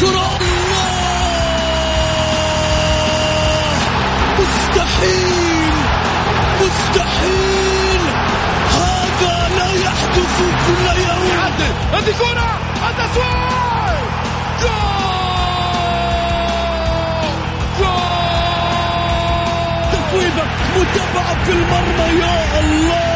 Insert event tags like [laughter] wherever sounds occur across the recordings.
كرة الله! مستحيل! مستحيل! هذا لا يحدث كل يوم! هذه كرة! التسويق جول! جول! تفويضة متابعة في المرمى يا الله!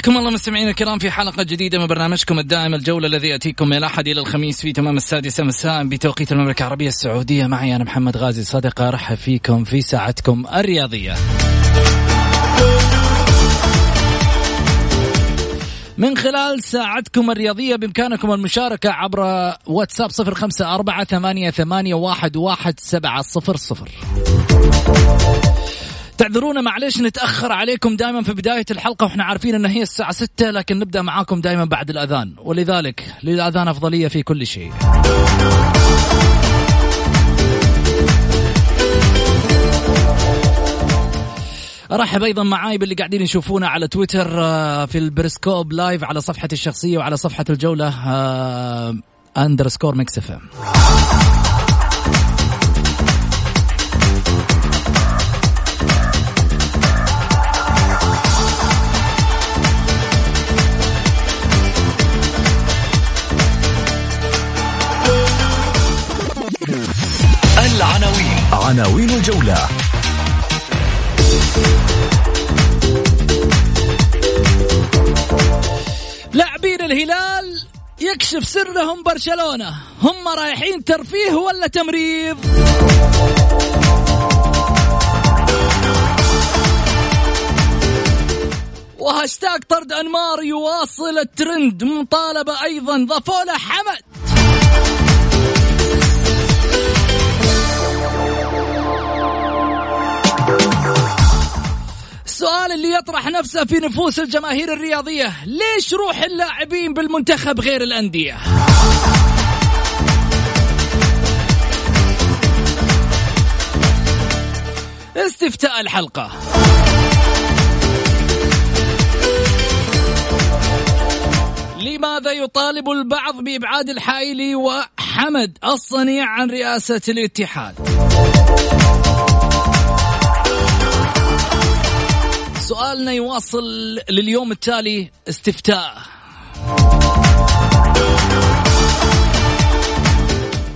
حياكم الله مستمعينا الكرام في حلقة جديدة من برنامجكم الدائم الجولة الذي يأتيكم من الأحد إلى الخميس في تمام السادسة مساء بتوقيت المملكة العربية السعودية. معي أنا محمد غازي صدقة أرحب فيكم في ساعتكم الرياضية. من خلال ساعتكم الرياضية بإمكانكم المشاركة عبر واتساب صفر خمسة أربعة ثمانية, ثمانية واحد, واحد سبعة صفر صفر. تعذرونا معليش نتأخر عليكم دائما في بداية الحلقة وإحنا عارفين إن هي الساعة ستة لكن نبدأ معاكم دائما بعد الأذان. ولذلك للأذان أفضلية في كل شيء. أرحب أيضا معاي باللي قاعدين يشوفونا على تويتر آه، في البريسكوب live على صفحتي الشخصية وعلى صفحة الجولة آه، underscore ميكس عناوين الجولة. لاعبين الهلال يكشف سرهم برشلونة. هم رايحين ترفيه ولا تمريض؟ وهاشتاج طرد أنمار يواصل الترند. مطالبة أيضا. ضافوا له حمد. اللي يطرح نفسه في نفوس الجماهير الرياضية. ليش روح اللاعبين بالمنتخب غير الأندية؟ استفتاء الحلقة. لماذا يطالب البعض بإبعاد الحائلي وحمد الصنيع عن رئاسة الاتحاد؟ سؤالنا يواصل لليوم التالي استفتاء.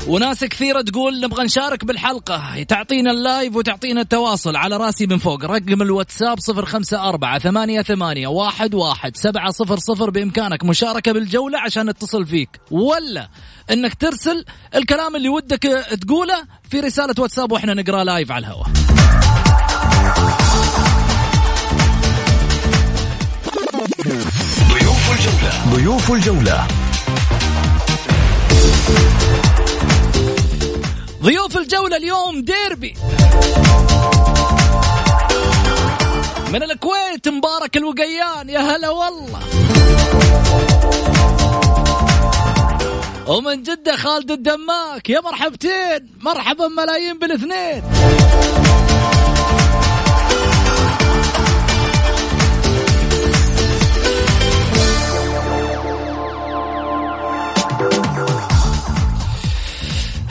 وناس كثيرة تقول نبغى نشارك بالحلقة. تعطينا ال live وتعطينا التواصل. على راسي من فوق رقم الواتساب صفر خمسة أربعة ثمانية, ثمانية واحد, واحد سبعة صفر صفر بإمكانك مشاركة بالجولة عشان نتصل فيك. ولا إنك ترسل الكلام اللي ودك تقوله في رسالة واتساب وإحنا نقرأ live على الهواء. الجولة. ضيوف الجولة. ضيوف الجولة اليوم ديربي. من الكويت مبارك الوقيان يا هلا والله. ومن جدة خالد الدماك يا مرحبتين مرحبا ملايين بالاثنين.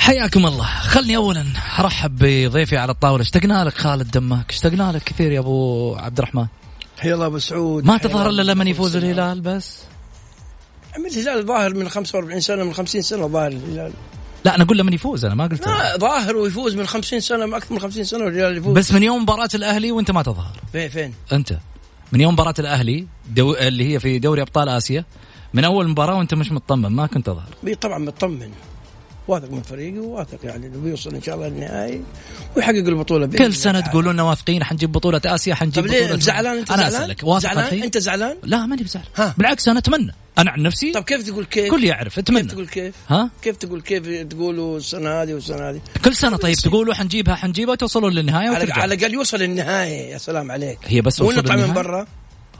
حياكم الله. خلني اولا أرحب بضيفي على الطاولة. اشتقنا لك خالد دماك اشتقنا لك كثير يا أبو عبد الرحمن. حيا الله أبو سعود. ما تظهر إلا لما يفوز. الهلال بس. الهلال ظاهر من 45 سنة من 50 سنة ظاهر الهلال. لا أنا أقول له من يفوز أنا ما قلت. لا ظاهر ويفوز من 50 سنة من أكثر من 50 سنة والرجال يفوز. بس من يوم مباراة الأهلي وأنت ما تظهر. فين فين؟ أنت. من يوم مباراة الأهلي دو... اللي هي في دوري أبطال آسيا من أول مباراة وأنت مش مطمن ما كنت تظهر. طبعا مطمن. واثق من فريقي وواثق يعني إنه بيوصل إن شاء الله للنهائي ويحقق البطولة بإذن كل سنة تعالى. تقولون لنا واثقين حنجيب بطولة آسيا حنجيب طب ليه بطوله زعلان أنت أنا زعلان؟ أسألك واثق زعلان أنت زعلان؟ لا ماني بزعل ها. بالعكس أنا أتمنى أنا عن نفسي طب كيف تقول كيف؟ كل يعرف كيف اتمنى تقول كيف؟ ها كيف تقول كيف تقولوا السنة هذه والسنة هذه؟ كل سنة طيب تقولوا حنجيبها حنجيبها وتوصلون للنهاية على وترجع على الأقل يوصل النهاية يا سلام عليك هي بس ونطلع من؟ برا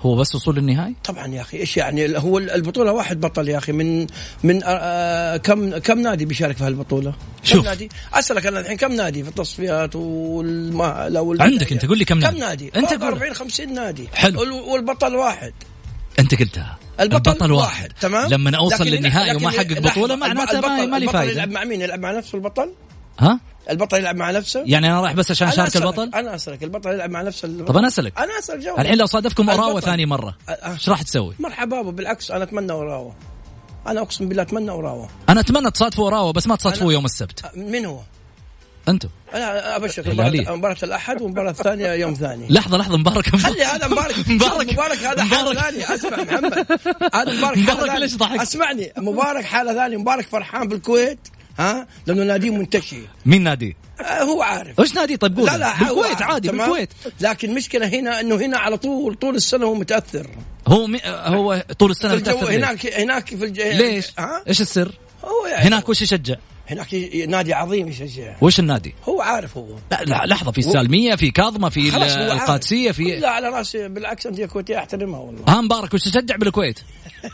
هو بس وصول للنهايه طبعا يا أخي إيش يعني هو البطولة واحد بطل يا أخي من من آه، كم كم نادي بيشارك في هالبطولة؟ شوف. كم نادي؟ أسألك أنا الحين كم نادي في التصفيات والمهله وال عندك أنت، قول لي كم نادي. كم نادي؟ قول. 40 50 نادي حلو. وال- والبطل واحد أنت قلتها البطل, واحد تمام لما أوصل للنهائي وما أحقق بطولة معناته ما البطل- ما لي البطل يلعب مع مين؟ يلعب مع نفسه البطل؟ ها البطل يلعب مع نفسه؟ يعني أنا رايح بس عشان أشارك البطل أنا أسألك البطل يلعب مع نفسه البطل. طب أنا أسألك أنا اسال جواب الحين لو صادفكم اوراوا. ثاني مرة أه. إيش راح تسوي؟ مرحبا بابا بالعكس أنا أتمنى اوراوا أنا أقسم بالله أتمنى اوراوا أنا أتمنى تصادفوا اوراوا بس ما تصادفوه يوم السبت من هو؟ أنتم أنا أبشرك الهلالية. مباراة, مباراة الأحد والمباراة الثانية يوم ثاني لحظة لحظة مبارك خلي هذا مبارك مبارك مبارك هذا حالة مبارك. ثانية أسمع محمد هذا مبارك مبارك ليش ضحكت؟ أسمعني مبارك حالة ثانية مبارك فرحان بالكويت ها لأنه ناديه منتشي مين نادي؟ آه، هو عارف إيش نادي طيب قول لا لا بالكويت عادي؟ بالكويت لكن مشكلة هنا إنه هنا على طول طول السنة هو متأثر هو مي... هو طول السنة ليه؟ هناك هناك في الج... ليش؟ ها إيش السر؟ هو يعني هناك وش يشجع؟ هناك نادي عظيم يشجع وش النادي؟ هو عارف هو لا, لا لحظة في السالميه في كاظمة في. القادسية في لا على رأسي بالعكس انديه كويتيه أحترمها والله ها مبارك وش تشجع بالكويت؟ [laughs]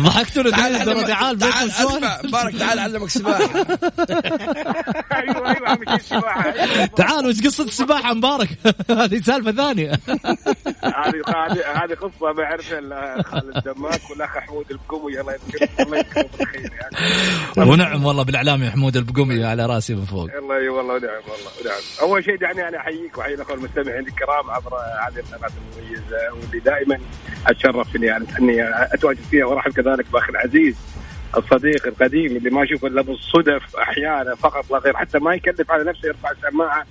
ضحكتوا الاثنين تعال تعال تعال مبارك تعال علمك [laughs] سباحة أيوه أيوه السباحه تعال وش قصة السباحه مبارك؟ [laughs] هذه سالفة ثانية هذه هذه قصه ما يعرفها خالد دماك والأخ حمود البقومي الله يذكره الله يذكره بالخير ونعم والله بالاعلامي محمود البقومي على رأسي من فوق. الله اي والله ونعم والله ونعم. أول شيء دعني أنا أحييك وأحيي الأخوة المستمعين الكرام عبر هذه القناة المميزة واللي دائما أتشرف اني يعني أني أتواجد فيها وأرحب كذلك بأخي العزيز الصديق القديم اللي ما أشوفه إلا بالصدف أحيانا فقط لا غير حتى ما يكلف على نفسه يرفع السماعة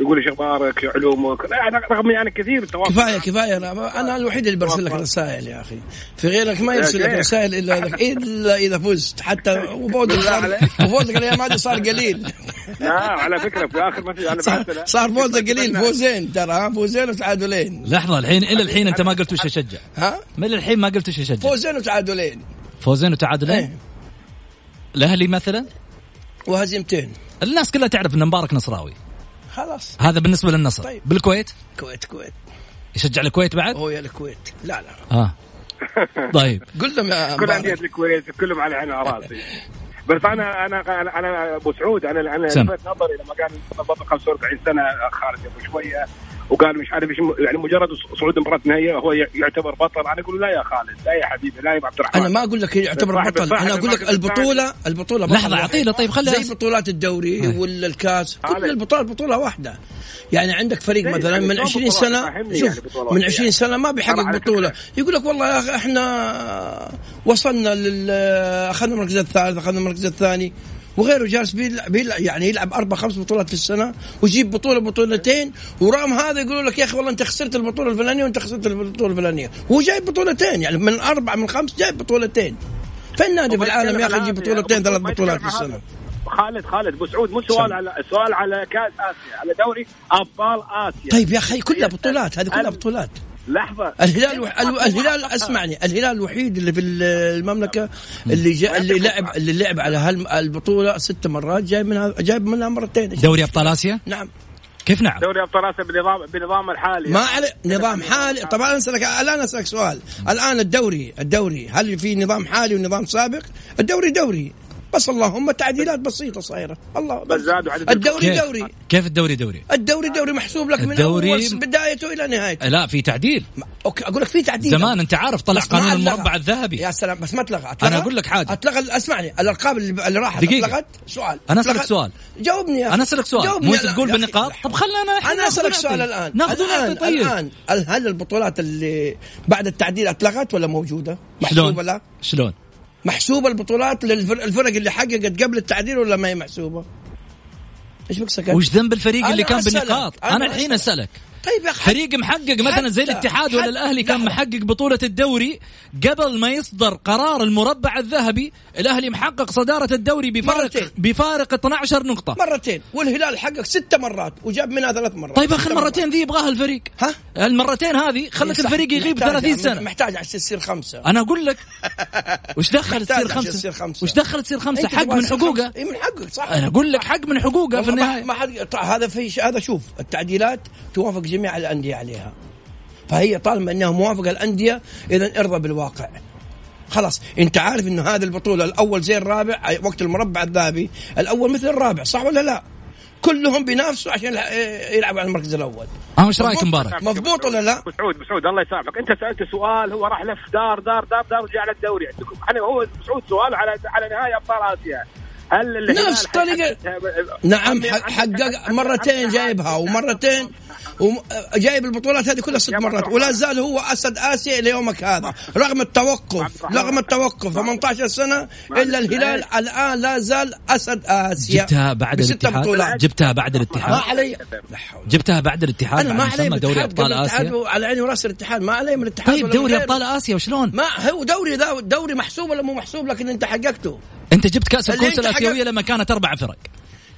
يقول إيش أخبارك شو علومك. لا رغم يعني كثير التواصل. كفاية كفاية. أنا أنا الوحيد اللي برسل لك رسائل يا أخي. في غيرك ما يرسل لك. رسائل إلا اذا [laughs] إلا إذا فزت. حتى وفوزك. وفوزك الأيام هذه صار قليل. لا على فكرة في آخر ما أنا صار. صار فوزك قليل. فوزين ترى ها؟ فوزين وتعادلين. لحظة الحين إلى الحين أنت ما قلت وش يشجع ها؟ من الحين ما قلت وش يشجع فوزين وتعادلين. فوزين وتعادلين؟ إيه. الأهلي مثلا؟ وهزيمتين. الناس كلها تعرف إن مبارك نصراوي. خلاص. هذا بالنسبة للنصر. طيب. بالكويت؟ كويت كويت. يشجع الكويت بعد؟ هو يا الكويت. لا لا. آه. [laughs] طيب. قل لهم يا كل أندية الكويت كلهم على عيني راسي. بس أنا أنا أنا, أنا أبو سعود أنا أنا. لفت نظري لما قال بطل 45 سنة خارج أبو شوية. وقال مش عارف إيش يعني مجرد صعود مباراة نهائية هو يعتبر بطل أنا أقول لا يا خالد لا يا حبيبي لا يا عبد الرحمن أنا ما أقول لك يعتبر صاحب- بطل صاحب أنا أقول لك البطولة البطولة بطل لحظة. اعطينا طيب خليها زي بطولات الدوري أي. ولا الكاس كل. البطولات بطوله واحدة يعني عندك فريق مثلا يعني من شلون 20 بطولات؟ سنة شوف يعني من يعني. 20 سنة ما طبعا بيحقق على بطوله. يقول لك والله يا أخي إحنا وصلنا لل أخذنا المركز الثالث أخذنا المركز الثاني وغيره جالس بيلعب, بيلعب يعني يلعب أربع خمس بطولات في السنة ويجيب بطولة بطولتين ورغم هذا يقولوا لك يا أخي والله أنت خسرت البطولة الفلانية وأنت خسرت البطولة الفلانية. هو جايب بطولتين يعني من اربعه من خمس جايب بطولتين. فين نادي في العالم يا أخي يجيب بطولتين ثلاث بطولات في السنة؟ خالد خالد ابو سعود مو سؤال على سؤال على كاس آسيا على دوري أبطال آسيا. طيب يا أخي كلها بطولات هذه كلها بطولات. لحظة. الهلال الوح... ال- الهلال اسمعني الهلال الوحيد اللي في المملكة اللي جا... اللي لعب اللي لعب على هالبطوله ست مرات جايب منها جايب منها مرتين. دوري أبطال آسيا؟ نعم. كيف نعم؟ دوري أبطال آسيا بنظام بنظام الحالي. ما عليه نظام حالي. طبعا اسالك الآن أسألك سؤال. الآن الدوري الدوري هل في نظام حالي ونظام سابق؟ الدوري دوري. بس اللهم تعديلات بسيطة صايرة. الله بس زادوا عدد الدوري كيف؟ دوري. كيف الدوري دوري؟ الدوري دوري محسوب لك من الدوري- أول بدايته إلى نهايته. لا في تعديل. ما- أوكي أقول لك في تعديل. زمان أنت عارف طلع قانون. المربع الذهبي. يا سلام بس ما أتلغى. أتلغى؟ أنا أقول لك حاجة. أتلغى اسمعني الارقام اللي, اللي راحت دقيقة. أتلغت؟ سؤال. أنا أسألك أتلغت. سؤال. جاوبني يا. أنا أسألك سؤال. جاوبني مو أنت تقول. بالنقاط طب خلنا أنا أنا أسألك سؤال الآن. ناخذ الآن ونعطي طيب. الآن هل البطولات اللي بعد التعديل أتلغت ولا موجودة؟ شلون؟ محسوبة لا؟ شلون؟ محسوبة البطولات للفرق اللي حققت قبل التعديل ولا ما هي محسوبة؟ إيش بك سكت؟ وش ذنب الفريق اللي أنا كان أسألك. بالنقاط أنا أنا الحين أسألك. أسألك طيب يا فريق محقق مثلا زي الاتحاد ولا الأهلي كان. محقق بطولة الدوري قبل ما يصدر قرار المربع الذهبي الأهلي محقق صدارة الدوري بفارق مرتين. بفارق 12 نقطة مرتين والهلال حقق ست مرات وجاب منها ثلاث مرات طيب اخر مرتين ذي يبغاها الفريق ها؟ المرتين هذه خلت. الفريق يغيب محتاج- 30 سنة محتاج عشان تصير خمسة أنا أقول لك [laughs] وش دخل تصير خمسة. وش دخل تصير خمسة حق من حقوقه. إي من حقك صح أنا أقول لك حق من حقوقه في النهاية ما حد طيب هذا في هذا شوف التعديلات توافق جميع الأندية عليها فهي طالما إنها موافقة الأندية اذا ارضى بالواقع خلاص أنت عارف إنه هذه البطولة الأول زي الرابع وقت المربع الذهبي الأول مثل الرابع صح ولا لا؟ كلهم بينافسوا عشان يلع- يلعبوا على المركز الأول ها وش رأيك. مبارك؟ مضبوط ولا لا؟ ابو سعود ابو سعود الله يسامحك أنت سألت سؤال هو راح لف دار دار دار دار ورجع على الدوري عندكم إحنا هو أبو سعود سؤال على على نهائي أبطال آسيا هل نفس طريقة- حققها- نعم حقق مرتين جايبها ومرتين وم- جايب البطولات هذه كلها ست مرات. ولا زال هو أسد آسيا إلى يومك هذا رغم التوقف رغم التوقف 18 سنة إلا الهلال الآن لا زال أسد آسيا جبتها بعد الاتحاد. جبتها بعد ما الاتحاد علي لا حول. جبتها بعد الاتحاد أنا ما علي دوري الاتحاد أبطال آسيا على عيني ورأس الاتحاد ما علي من الاتحاد طيب دوري. أبطال آسيا وشلون؟ ما هو دوري ذا دوري محسوب ولا مو محسوب لكن أنت حققته انت جبت كأس الكؤوس الآسيوية لما كانت أربع فرق.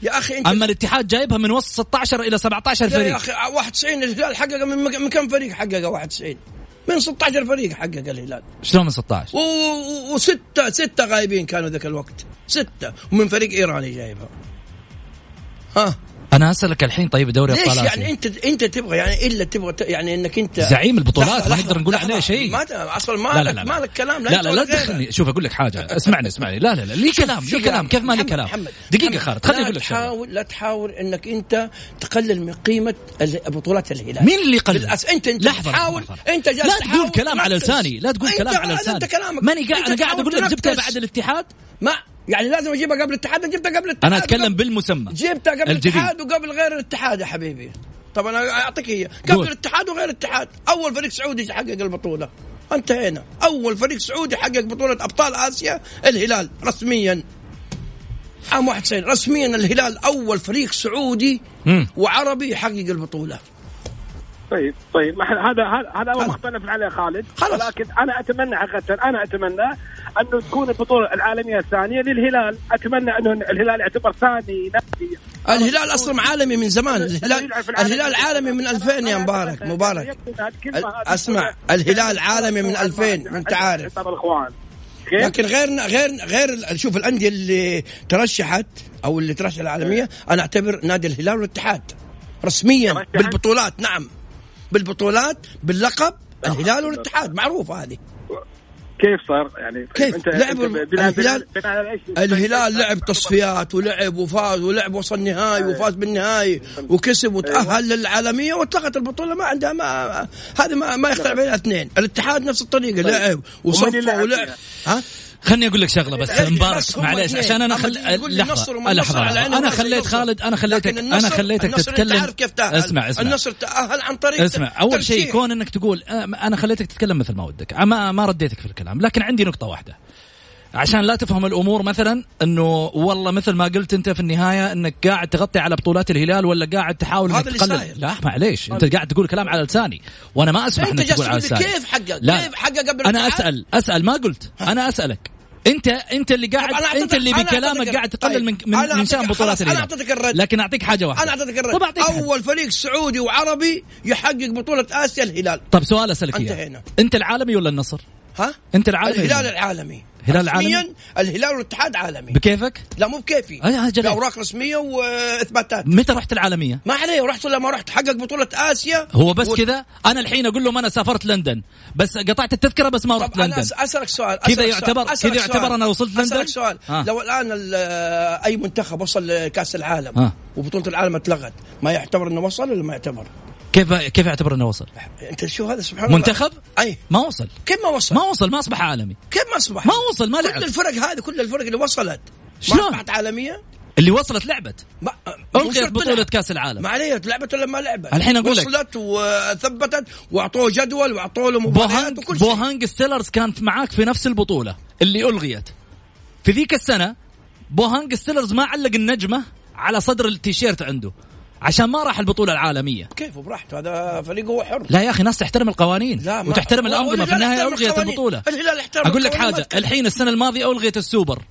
يا أخي انت أما الاتحاد جايبها من وسط 16 إلى 17 يا فريق. أخي 91 الهلال حقق من, من كم فريق حقق 91 من 16 فريق حقق الهلال. شلون من 16 و- و- وستة ستة غايبين كانوا ذاك الوقت. ستة. ومن فريق إيراني جايبها. ها؟ أنا أسألك الحين طيب دوري ليش أبطال يعني آسيا أنت أنت تبغى يعني إلا تبغى يعني إنك أنت زعيم البطولات، ما نقدر نقول عليه شيء. ما أصلا ما لا لا لك لا ما لا لك كلام لا لا لا غيرك. تدخلني شوف أقول لك حاجة اسمعني [laughs] اسمعني لا لا لا لي كلام لي كلام كيف ما لي كلام دقيقة خالد خليني لا أقول لك تحاول لا تحاول إنك أنت تقلل من قيمة بطولات الهلال مين اللي؟ بالأس... أنت أنت لحظة، تحاول. أنت جالس لا تقول كلام على. لساني لا تقول كلام على لساني ماني قاعد أنا قاعد أقول لك جبتها. بعد الاتحاد ما يعني لازم أجيبها قبل الاتحاد؟ جبتها قبل الاتحاد أنا أتكلم قبل- بالمسمى جبتها قبل الجديد. الاتحاد وقبل غير الاتحاد يا حبيبي. طب أنا أعطيك هي. قبل قول. الاتحاد وغير الاتحاد. أول فريق سعودي حقق البطولة. انتهينا. أول فريق سعودي حقق بطولة أبطال آسيا الهلال. رسميا. عام 91 رسميا الهلال أول فريق سعودي مم. وعربي يحقق البطولة. طيب طيب. هذا هذا هذا. مختلف عليه خالد. خلاص. ولكن أنا أتمنى حقيقة أنا أتمنى أنه تكون البطولة العالمية الثانية للهلال. أتمنى أنه الهلال يعتبر ثاني نادي. الهلال أصلا عالمي من زمان. الهلال الهلال عالمي من 2000 يا مبارك مبارك. أسمع. الهلال عالمي من 2000 أنت عارف؟ لكن غير غير غير شوف الأندية اللي ترشحت أو اللي ترشح العالمية أنا أعتبر نادي الهلال والاتحاد. رسميا؟ بالبطولات نعم. بالبطولات باللقب الهلال والاتحاد. معروفه هذه. كيف صار؟ يعني كيف؟ انت بناء- الهلال-؟ الهلال لعب تصفيات ولعب وفاز ولعب وصل نهائي وفاز بالنهائي وكسب وتأهل للعالمية واتلغت البطولة. ما عندها ما هذه ما, ما يختلف عليها اثنين. الاتحاد نفس الطريقة لعب وصفى ولعب؟ ها؟ خلني أقول لك شغلة بس مبارك معليش. عشان أنا خل لحظة لحظة أنا خليت. خالد أنا خليتك أنا خليتك تتكلم كيف تأهل اسمع اسمع النصر تأهل عن طريق اسمع أول شيء. كون إنك تقول آه، أنا خليتك تتكلم مثل ما ودك ما ما رديتك في الكلام لكن عندي نقطة واحدة عشان لا تفهم الأمور مثلا إنه والله مثل ما قلت أنت في النهاية إنك قاعد تغطي على بطولات الهلال ولا قاعد تحاول إنك تقلل. لا معليش أنت قاعد تقول كلام على لساني وأنا ما أسمح إنك تقول على لساني كيف حقق لا. كيف حقق قبل أنا؟ أسأل أسأل ما قلت أنا أسألك أنت أنت اللي قاعد أنت اللي بكلامك قاعد تقلل طيب. من من, من شأن بطولات الهلال أعطيتك الرد. لكن أعطيك حاجة واحدة أنا أعطيتك الرد طب حاجة. أول فريق سعودي وعربي يحقق بطولة آسيا الهلال طب سؤال أسألك إياه. أنت العالمي ولا النصر؟ ها أنت العالمي الهلال؟ العالمي الهلال العالمي؟ رسمياً الهلال والاتحاد عالمي بكيفك؟ لا مو بكيفي أي، أجل. باوراق رسمية وإثباتات متى رحت العالمية؟ ما عليه رحت ولا ما رحت حقق بطولة آسيا هو بس و- كذا أنا الحين أقول لهم أنا سافرت لندن بس قطعت التذكرة بس ما رحت أنا لندن أس- أسألك سؤال كذا يعتبر- كذا يعتبر. أنا وصلت لندن؟ أسألك سؤال آه. لو الآن ال- أي منتخب وصل لكأس العالم آه. وبطولة العالم اتلغت ما يعتبر إنه وصل ولا ما يعتبر؟ كيف كيف يعتبر إنه وصل؟ أنت شو هذا سبحان الله منتخب؟ أي ما وصل كيف ما وصل؟ ما وصل ما أصبح عالمي كيف ما أصبح؟ ما وصل، ما لعب. كل الفرق هذه كل الفرق اللي وصلت شلون؟ ما أصبحت عالمية؟ اللي وصلت لعبت ما القيت بطولة. كأس العالم ما عليه لعبت ولا ما لعبت الحين أقول لك. وصلت وثبتت وأعطوه جدول وأعطوه له مباريات بوهانج وكل شيء بوهانج ستيلرز كانت معاك في نفس البطولة اللي ألغيت في ذيك السنة بوهانج ستيلرز ما علق النجمة على صدر التيشيرت عنده عشان ما راح البطولة العالمية. كيف؟ براحته هذا فريقه هو حر. لا يا أخي ناس تحترم القوانين لا وتحترم الأنظمة. في النهاية ألغيت. البطولة. الهلال احترم أقول لك حاجة. الحين السنة الماضية ألغيت السوبر.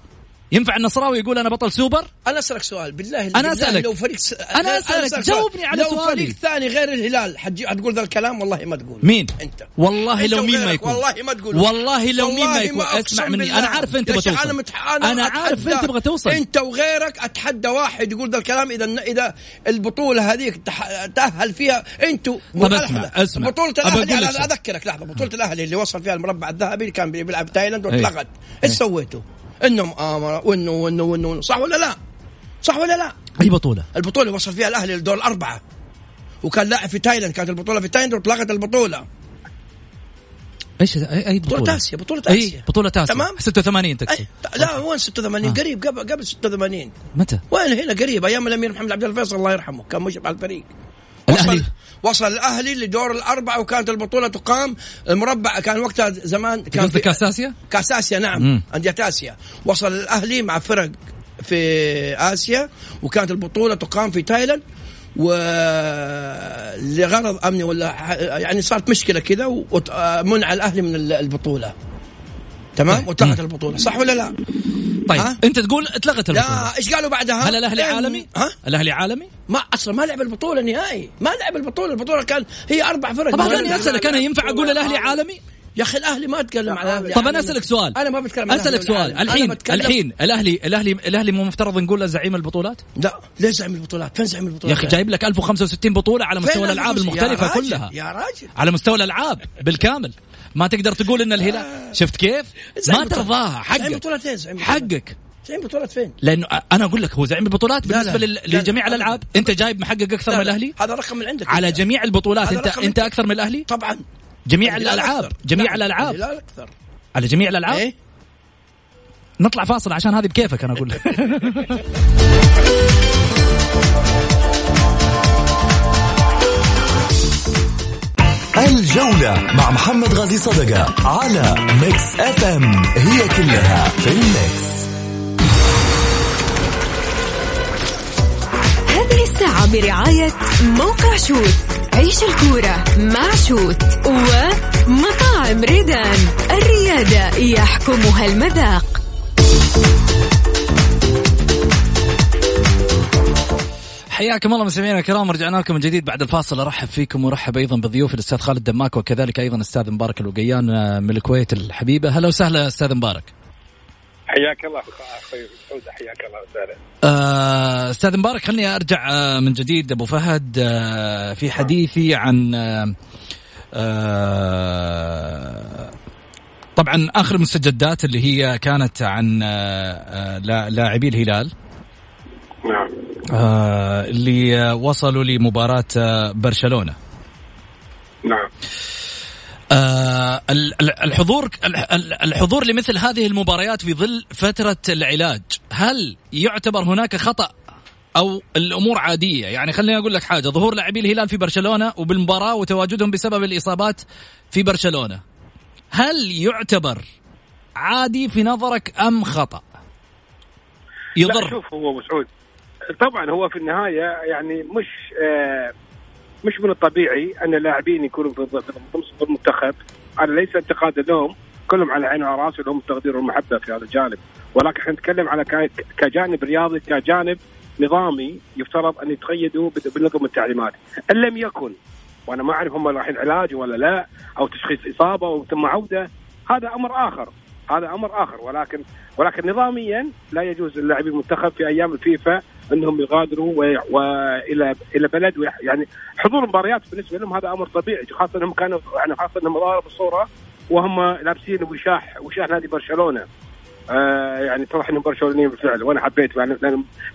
ينفع النصراوي يقول أنا بطل سوبر؟ أنا أسألك سؤال بالله أنا بالله أسألك. لو فريق س... أنا أسألك، سؤال. جاوبني على لو سؤالي. فريق ثاني غير الهلال حتجي حتقول ذا الكلام؟ والله ما تقول. مين؟ أنت. والله أنت لو مين ما يكون والله ما تقول. والله لو مين ما يكون اسمع مني. أنا عارف أنت بتوصل. أنا متح... أنا, أنا عارف أنت تبغى توصل. أنت وغيرك أتحدى واحد يقول ذا الكلام. إذا إذا البطولة هذيك تح... تأهل فيها أنتوا طب اسمع، اسمع. بطولة الأهلي أنا شيء. أذكرك لحظة. بطولة الأهلي اللي وصل فيها المربع الذهبي كان بيلعب تايلاند إيه. واتلغت. إيش سويتوا؟ انه مؤامره وإنه وإنه وإنه صح ولا لا؟ صح ولا لا؟ أي بطولة؟ البطولة اللي وصل فيها الأهلي للدور الاربعه وكان لاعب في تايلاند كانت البطولة في تايلاند واتلغت البطولة. إيش اي أي بطولة بطولة؟ آسيا بطولة أي آسيا. بطولة آسيا. تمام؟ 86 تقصد لا وين 86 آه. قريب قبل قبل 86 متى؟ وين؟ هنا قريب أيام الأمير محمد عبد الفيصل الله يرحمه كان مشرف على الفريق. الأهلي. وصل الأهلي لدور الأربعة وكانت البطولة تقام. المربع كان وقتها زمان كان قصدك كاس اسيا كاس اسيا نعم. أندية آسيا. وصل الأهلي مع فرق في آسيا وكانت البطولة تقام في تايلاند. ولغرض أمني ولا يعني صارت مشكلة كذا ومنع الأهلي من البطولة. تمام واتلغت البطولة صح ولا لا؟ طيب ها؟ أنت تقول اتلغت البطولة لا إيش قالوا بعدها؟ هل الأهلي إيه، عالمي؟ ها؟ الأهلي عالمي؟ ما أصلا ما لعب البطولة نهائي ما لعب البطولة البطولة كان هي أربع فرق طب أنا. أسألك أنا ينفع أقول الأهلي عالمي؟ يا أخي الأهلي ما اتكلم على الأهلي طب أنا أسألك سؤال أنا ما بتكلم عن أسألك سؤال. الحين الحين الأهلي الأهلي الأهلي مو مفترض نقول له زعيم البطولات؟ لا ليش زعيم البطولات؟ فين زعيم البطولات؟ يا أخي جايب لك 1065 بطولة على مستوى الألعاب؟ يا المختلفة راجل، كلها يا راجل على مستوى الألعاب بالكامل ما تقدر تقول إن الهلال شفت كيف؟ ما. ترضاها زعيم حقك بطولات زعيم بطولات؟ حقك زعيم بطولات فين؟ لأنه أنا أقول لك هو زعيم البطولات لا، بالنسبة لا، لا، لجميع لا، الألعاب. أنت جايب محقق أكثر لا، من لا، الأهلي هذا رقم من عندك على. جميع البطولات انت أنت. أكثر من الأهلي طبعا جميع الألعاب. جميع الألعاب الهلال أكثر على جميع الألعاب إيه نطلع فاصل عشان هذه بكيفك أنا أقول لك [laughs] الجولة مع محمد غازي صدقة على ميكس اف ام هي كلها في الميكس هذه الساعة برعاية موقع شوت عيش الكورة مع شوت ومطاعم ريدان. الريادة يحكمها المذاق. حياكم الله مستمعينا الكرام رجعنا لكم من جديد بعد الفاصل. أرحب فيكم وارحب أيضا بضيوف الأستاذ خالد دماك وكذلك أيضا أستاذ مبارك الوقيان آه، من الكويت الحبيبة. هلا وسهلا أستاذ مبارك. حياك الله أخوي سعود حياك الله وسهلا آه، أستاذ مبارك خليني أرجع آه، من جديد. أبو فهد في حديثي عن آه، طبعا آخر المستجدات اللي هي كانت عن لا- لاعبي الهلال. نعم. آه، اللي وصلوا لمباراة آه، برشلونة. نعم. آه، ال- ال- الحضور ال- ال- الحضور لمثل هذه المباريات في ظل فترة العلاج هل يعتبر هناك خطأ أو الأمور عادية؟ يعني خليني أقول لك حاجة ظهور لاعبي الهلال في برشلونة وبالمباراة وتواجدهم بسبب الإصابات في برشلونة هل يعتبر عادي في نظرك أم خطأ؟ لا يضر. شوف هو ابو سعود طبعا هو في النهاية يعني مش آه مش من الطبيعي أن اللاعبين يكونوا في المنتخب. هذا ليس انتقادا لهم كلهم على عيني وعلى راسي لهم التقدير والمحبه في هذا الجانب. ولكن إحنا نتكلم على كجانب رياضي كجانب نظامي يفترض أن يتقيدوا بال- بالنظم التعليمات. إن لم يكن وأنا ما أعرف هم رايحين علاج ولا لا أو تشخيص إصابة وثم عودة هذا أمر آخر. هذا أمر آخر. ولكن ولكن نظاميا لا يجوز للاعبي المنتخب في أيام الفيفا انهم يغادروا والى إلى بلد يعني حضور المباريات بالنسبة لهم هذا أمر طبيعي خاصة إنهم كانوا يعني خاصة إنهم ظهروا بالصورة وهم لابسين وشاح وشاح نادي برشلونة. آه يعني اتضح انهم برشلونيين بالفعل وأنا حبيت لأنهم-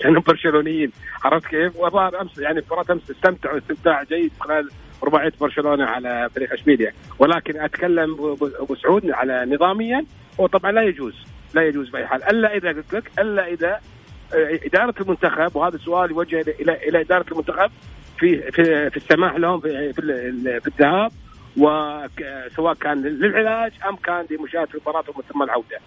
لأنهم برشلونيين. عرفت كيف؟ وظهر امس يعني مباراة أمس استمتعوا استمتاع جيد خلال رباعيه برشلونة على فريق اشبيليا ولكن أتكلم أبو سعود على نظاميا هو طبعا لا يجوز لا يجوز بأي حال إلا إذا قلت لك إلا إذا إدارة المنتخب وهذا السؤال يوجه إلى إلى إدارة المنتخب في في في السماح لهم في في, في الذهاب وسواء كان للعلاج أم كان لمشاهدة مباراتهم ثم العودة.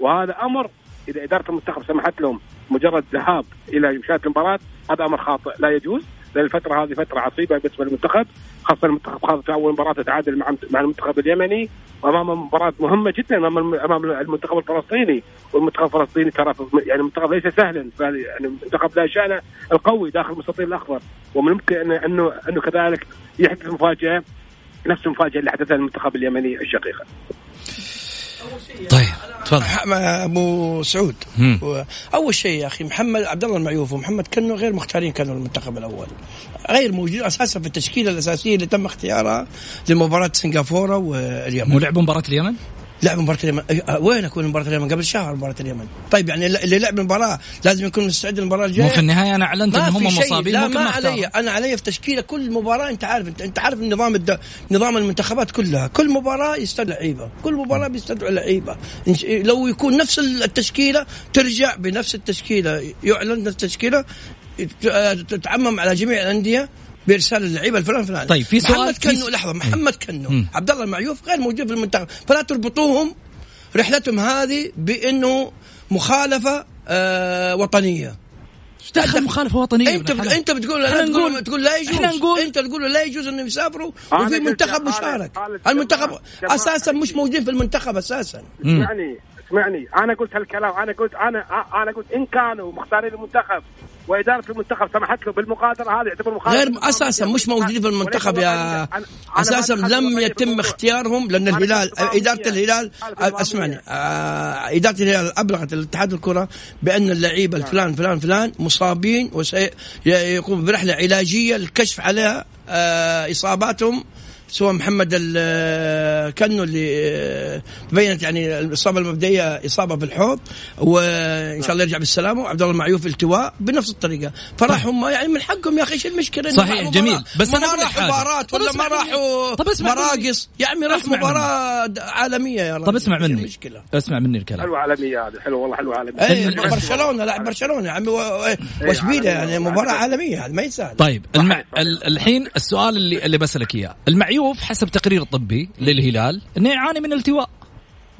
وهذا أمر إذا إدارة المنتخب سمحت لهم مجرد ذهاب إلى مشاهدة المباراة هذا أمر خاطئ لا يجوز لأن الفترة هذه فترة عصيبة بالنسبة للمنتخب خاصة المنتخب خاض أول مباراة تتعادل مع مع المنتخب اليمني وأمام مباراة مهمة جدا أمام أمام المنتخب الفلسطيني والمنتخب الفلسطيني ترى يعني المنتخب ليس سهلا يعني المنتخب لا شأن القوي داخل المستطيل الأخضر ومن الممكن انه انه كذلك يحدث مفاجأة نفس المفاجأة اللي حدثها المنتخب اليمني الشقيقة. طيب تفضل أبو سعود مم. أول شيء يا أخي محمد عبد الله المعيوف ومحمد كنو غير مختارين كانوا المنتخب الأول غير موجودين أساسا في التشكيلة الأساسية اللي تم اختيارها لمباراة سنغافورة واليمن مو لعبوا مباراة اليمن؟ لعب مباراة اليمن. أه، وين أكون مباراة اليمن؟ قبل شهر مباراة اليمن. طيب يعني اللي لعب المباراة لازم يكون مستعد للمباراة الجاية. مو في النهاية أنا أعلنت إن هم. مصابين لا ما. علي. أنا علي في تشكيله كل مباراة. أنت عارف أنت, أنت عارف نظام الد... نظام المنتخبات كلها. كل مباراة يستدعي لعيبة. كل مباراة بيستدعوا ش- لو يكون نفس التشكيلة ترجع بنفس التشكيلة. يعلن نفس التشكيلة. ت- تتعمم على جميع الأندية. بإرسال اللعيبة الفلان فلان طيب، في سؤال- محمد كنو لحظة محمد كنو. عبد الله المعيوف غير موجود في المنتخب. فلا تربطوهم رحلتهم هذه بإنه مخالفة آه وطنية. إيش دخل مخالفة وطنية؟ أنت بت... أنت بتقول تقول نقول- تقول لا يجوز. إحنا نقول- أنت تقول لا يجوز إنهم يسافروا وفي منتخب مشارك. المنتخب أساسا مش. موجودين في المنتخب أساسا. مم. اسمعني أنا قلت هالكلام أنا قلت أنا أنا قلت إن كانوا مختارين المنتخب وإدارة المنتخب سمحت له بالمقادره هذه يعتبر مخالفه غير أساسا مش موجودين في المنتخب يا أساسا لم يتم اختيارهم لأن الهلال إدارة الهلال اسمعني آه، إدارة الهلال أبلغت الاتحاد الكرة بأن اللعيبه الفلان فلان فلان مصابين وسيقوم برحلة علاجية للكشف على آه، إصاباتهم. سواء محمد ال- كنو اللي آه، تبينت يعني الإصابة المبدئية إصابة في الحوض وإن شاء الله يرجع بالسلامة وعبد الله المعيوف التواء بنفس الطريقة. فراح هم يعني من حقهم يا أخي إيش المشكلة؟ صحيح، جميل. بس ما أقول لك راحوا. مباراة ولا ما. راحوا طب اسمع مني. مراقص يا عمي راح اسمع مباراة عالمية يا رجل طب اسمع مني. المشكلة؟ اسمع مني الكلام. حلوة عالمية هذه حلوة والله حلوة عالمية. اي من- برشلونة لاعب برشلونة يا عمي و- واشبيليه يعني مباراة عالمية. هذا ما يسهل طيب الحين السؤال اللي اللي بسألك إياه. المعيوف حسب تقرير طبي للهلال إنه يعاني من التواء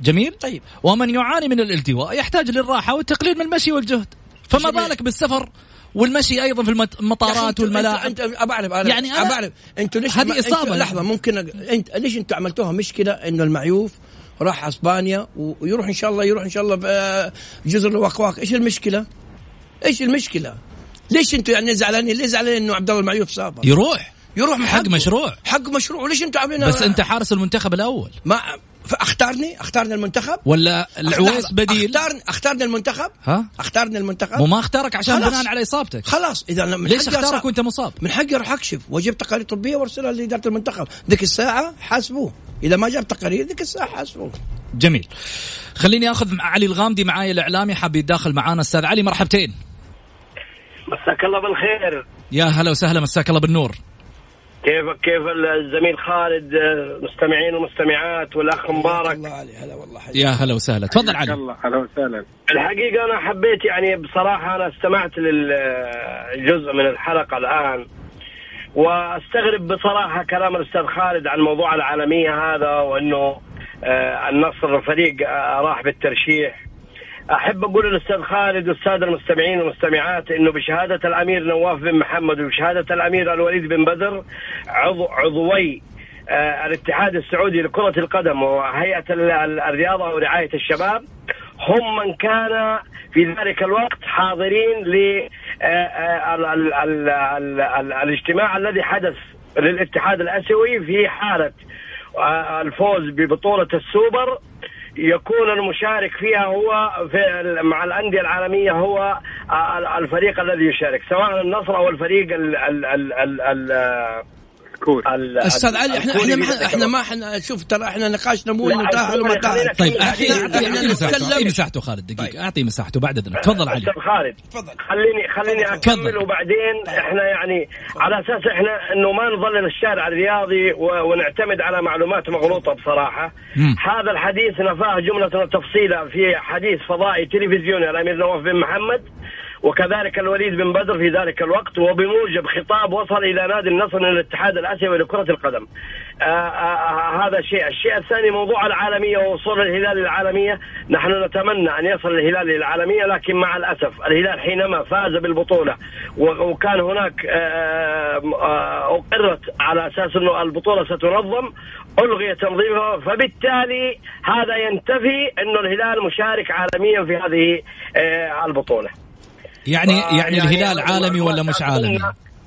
جميل طيب. ومن يعاني من الالتواء يحتاج للراحة والتقليل من المشي والجهد فما. بالك بالسفر والمشي أيضا في المطارات والملاعب انت ابى أعرف أنا يعني ابى أعرف أنتوا ليش هذه يعني. لحظة ممكن انت ليش أنتوا عملتوها مشكلة إنه المعيوف راح أسبانيا ويروح إن شاء الله يروح إن شاء الله في جزر الوقواق إيش المشكلة؟ إيش المشكلة؟ ليش أنتوا يعني زعلانين؟ ليه زعلانين إنه عبد الله المعيوف سافر؟ يروح يروح من حق حقه. مشروع. حق مشروع. وليش أنتوا عاملين بس انت حارس المنتخب الأول. ما اختارني اختارني المنتخب؟ ولا العويس بديل؟ اختارني اختارني المنتخب؟ ها؟ اختارني المنتخب؟ وما اختارك عشان. بناء على إصابتك. خلاص. إذا من ليش اختارك وأنت مصاب؟ من حقي أروح أكشف. وأجيب تقارير طبية وأرسلها لإدارة المنتخب. ذيك الساعة حاسبوه. إذا ما جاب تقارير ذيك الساعة حاسبوه. جميل. خليني آخذ مع علي الغامدي معاي الإعلامي حاب يتداخل معانا. أستاذ علي مرحبتين. مساك الله بالخير. يا هلا وسهلا مساك الله بالنور. كيف كيف الزميل خالد آه، مستمعين ومستمعات والأخ مبارك؟ الله علي. هلا والله حي. يا هلا وسهلا. تفضل علي. الله هلا وسهلا. الحقيقة أنا حبيت يعني بصراحة أنا استمعت للجزء من الحلقة الآن وأستغرب بصراحة كلام الأستاذ خالد عن موضوع العالمية هذا وأنه آه، النصر فريق آه، راح بالترشيح. أحب أقول للاستاذ خالد والسادة المستمعين والمستمعات إنه بشهادة الأمير نواف بن محمد وبشهادة الأمير الوليد بن بدر عضو عضوي آه، الاتحاد السعودي لكرة القدم وهيئة ال- ال- الرياضة ورعاية الشباب هم من كان في ذلك الوقت حاضرين ل آه، آه، الذي حدث للاتحاد الآسيوي في حالة آه، الفوز ببطولة السوبر يكون المشارك فيها هو في مع الأندية العالمية هو آه، ال- الفريق الذي يشارك سواء النصر أو الفريق ال ال ال ال ال كول ال- أستاذ علي إحنا إحنا ما إحنا. ما إحنا شوف ترى إحنا نقاشنا مو إنه تاهل وما تاهل طيب إحنا- اعطيه مساحته اعطيه مساحته خالد دقيقة. أعطيه مساحته بعد اذنك تفضل علي. أستاذ خالد تفضل. خليني خليني تفضل. أكمل وبعدين إحنا يعني على أساس إحنا إنه ما نظلل الشارع الرياضي ونعتمد على معلومات مغلوطة بصراحة. هذا الحديث نفاه جملة تفصيلا في حديث فضائي تلفزيوني الامير نواف بن محمد. وكذلك الوليد بن بدر في ذلك الوقت وبموجب خطاب وصل إلى نادي النصر من الاتحاد الأسيوي لكرة القدم. آه آه آه هذا شيء، الشيء الثاني موضوع العالمية ووصول الهلال للعالمية، نحن نتمنى أن يصل الهلال للعالمية لكن مع الأسف الهلال حينما فاز بالبطولة و- وكان هناك آه، آه، أقرت على أساس أنه البطولة ستنظم ألغي تنظيمها فبالتالي هذا ينتفي انه الهلال مشارك عالميا في هذه آه، يعني آه، يعني الهلال عالمي ولا مش عالمي؟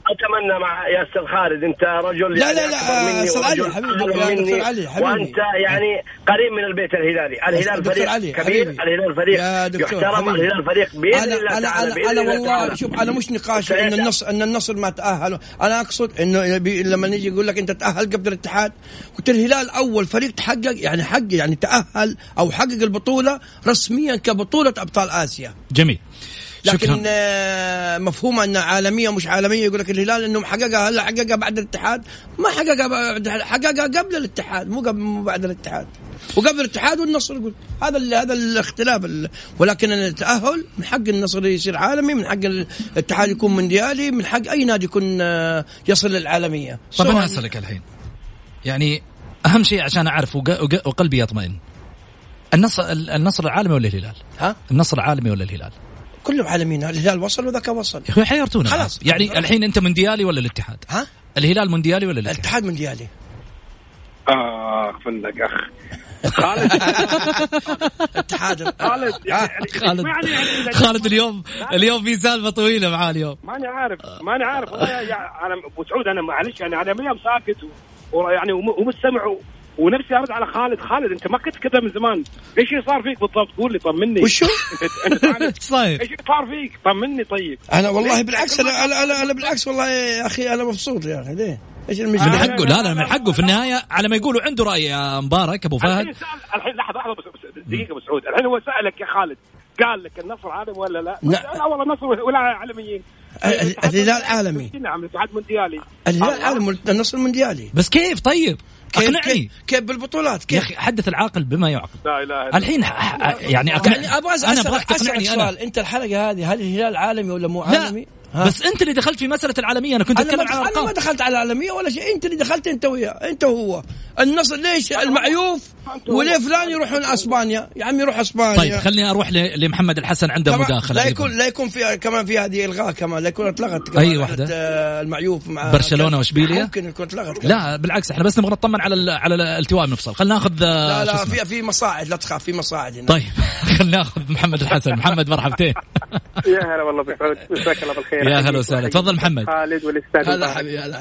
أتمنى مع يا أستاذ خالد أنت رجل لا، يعني لا، لا، أستاذ علي، حبيبي، يا دكتور علي، حبيبي. وأنت يعني قريب من البيت الهلالي، الهلال فريق علي، كبير، حبيبي. الهلال فريق يا دكتور يحترم، حبيبي. الهلال فريق باذن أنا الله أنا تعالى أنا, أنا الله والله تعالى. شوف أنا مش نقاش إن. النصر إن النصر ما تاهل أنا أقصد إنه لما نيجي يقول لك أنت تأهل قبل الاتحاد قلت الهلال أول فريق تحقق يعني حق يعني تأهل أو حقق البطولة رسميا كبطولة أبطال آسيا جميل لكن آه، مفهوم انها عالمية ومش عالمية يقول لك الهلال انه حققها هلا حققها بعد الاتحاد؟ ما حققها بعد حققها قبل الاتحاد مو قبل مو بعد الاتحاد. وقبل الاتحاد والنصر يقول هذا ال- هذا الاختلاف ال- ولكن التأهل من حق النصر يصير عالمي من حق الاتحاد يكون مونديالي من حق أي نادي يكون آه، يصل للعالمية. طب أنا سواء- أسألك الحين. يعني أهم شيء عشان أعرف وق- وق- وقلبي يطمئن. النصر النصر العالمي ولا الهلال؟ ها؟ النصر العالمي ولا الهلال؟ كلهم عالمين الهلال وصل وذاك وصل. يا أخوي حيرتونا خلاص. يعني الحين أنت مونديالي ولا الاتحاد؟ ها؟ الهلال مونديالي ولا الاتحاد؟ الاتحاد مونديالي اخ فندق أخ. خالد. [laughs] الاتحاد. خالد يعني خالد. اسمعني يعني إذا- خالد اليوم اليوم في سالفه طويله معاه اليوم. ماني عارف ماني عارف. والله أنا أبو سعود أنا معلش يعني أنا من يوم ساكت ويعني وم- ومستمع ونفسي أرد على خالد خالد أنت ما كنت كذا من زمان إيش اللي صار فيك بالضبط قول لي طمني وشو؟ [laughs] أنت [laughs] صاير؟ إيش اللي صار فيك طمني طيب أنا والله؟ بالعكس أنا أنا أنا, أنا بالعكس والله يا أخي أنا مبسوط يا أخي ليه؟ إيش من المشكلة؟ حقه لا لا من حقه في النهاية على ما يقولوا عنده رأي يا مبارك أبو فهد الحين لحظة لحظة بس بس دقيقة ابو سعود الحين هو سألك يا خالد قال لك النصر عالمي ولا لا؟ لا. لا والله النصر ولا عالميين ال- الهلال عالمي. نعم الاتحاد مونديالي الهلال الله. عالم النصر المونديالي بس كيف طيب؟ كيف أقنعني. كيف, كيف بالبطولات؟ يا كيف؟ أخي حدث العاقل بما يعقل. لا إله إلا الحين ح- يعني أقنع يعني أبغى أنا أسألك سؤال. أنت الحلقة هذه هل الهلال عالمي ولا مو لا. عالمي؟ ها؟ بس انت اللي دخلت في مسألة العالمية أنا كنت أنا ما أتكلم عن دخل- أنا ما الأرقام. دخلت على العالمية ولا شيء. انت اللي دخلت انت وياه انت وهو. النصر ليش؟ المعيوف. وليه فلان يروحون أسبانيا؟ يا عم يروح أسبانيا. طيب خليني أروح ل- لمحمد الحسن عنده مداخلة لا. يكون لا يكون في كمان في هذه إلغاء كمان. لا يكون اتلغت كمان أي واحدة؟ آه، المعيوف مع برشلونة وإشبيلية؟ ممكن يكون اتلغت. لا بالعكس إحنا بس نبغى نطمن على ال- على الالتواء المفصل. خلينا ناخذ آه، لا لا. في في مصاعد لا تخاف في مصاعد هنا. طيب [laughs] خلينا ناخذ محمد الحسن. محمد مرحبتين. يا هلا والله مساك الله بالخير. يا هلا وسهلا. تفضل محمد. خالد والأستاذ هلا حبيبي هلا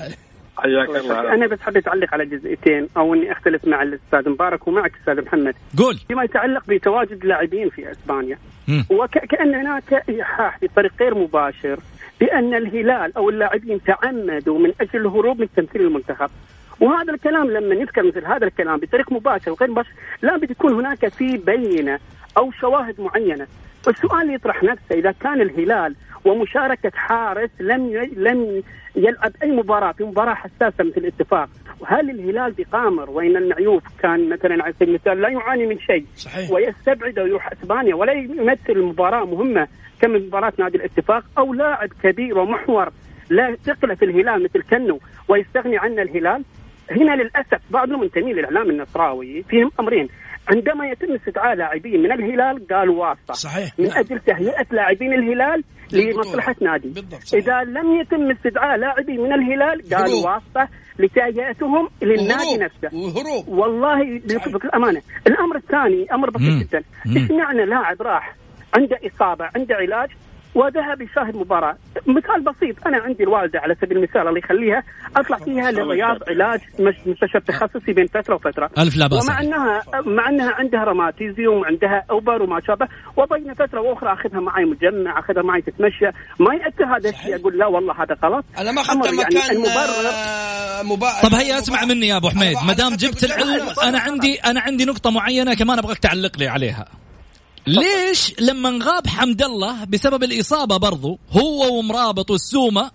حياك الله. أنا بس حبيت أعلق على جزئيتين أو إني أختلف مع الأستاذ مبارك ومعك أستاذ محمد. قول. فيما يتعلق بتواجد لاعبين في إسبانيا مم. وكأن هناك ايحاء بطريق غير مباشر بأن الهلال أو اللاعبين تعمدوا من أجل الهروب من تمثيل المنتخب. وهذا الكلام لما يذكر مثل هذا الكلام بطريق مباشر وغير مباشر لابد يكون هناك في بينة أو شواهد معينة. والسؤال يطرح نفسه إذا كان الهلال ومشاركة حارس لم. لم يلعب أي مباراة في مباراة حساسة مثل الاتفاق وهل الهلال بقامر وإن المعيوف كان مثلا على سبيل المثال لا يعاني من شيء صحيح. ويستبعد ويروح إسبانيا ولا يمثل المباراه مهمة كم مباراة نادي الاتفاق أو لاعب كبير ومحور لا ثقل في الهلال مثل كنو ويستغني عنه الهلال هنا للأسف بعضهم منتمين للإعلام النصراوي فيهم أمرين عندما يتم استدعاء لاعبين من الهلال قالوا واسطة صحيح. من نعم. أجل تهيئة لاعبين الهلال. لمصلحة نادي بالضبط، صحيح. إذا لم يتم استدعاء لاعبين من الهلال قالوا. واسطة لتهيئتهم للنادي نفسه وهروب والله بكل الأمانة الأمر الثاني أمر. بسيط جدا. إيش معنى لاعب راح عنده إصابة عنده علاج وذهب يشاهد مباراة. مثال بسيط أنا عندي الوالدة على سبيل المثال الله يخليها أطلع فيها للرياض علاج مش- مستشفى تخصصي بين فترة وفترة. ألف لا بأس. ومع. انها مع أنها عندها روماتيزيوم وعندها أوبر وما شابه وبين فترة وأخرى أخذها معي مجمع أخذها معي تتمشى. ما ياثر هذا الشيء أقول لا والله هذا غلط. أنا ما اخذت يعني مكان المبرر. آه، مبا... طب هيا اسمع مني يا أبو حميد. ما دام جبت العلم. أنا عندي أنا عندي نقطة معينة كمان أبغاك تعلق لي عليها. ليش لما غاب حمد الله بسبب الإصابة برضو هو ومرابط والسومه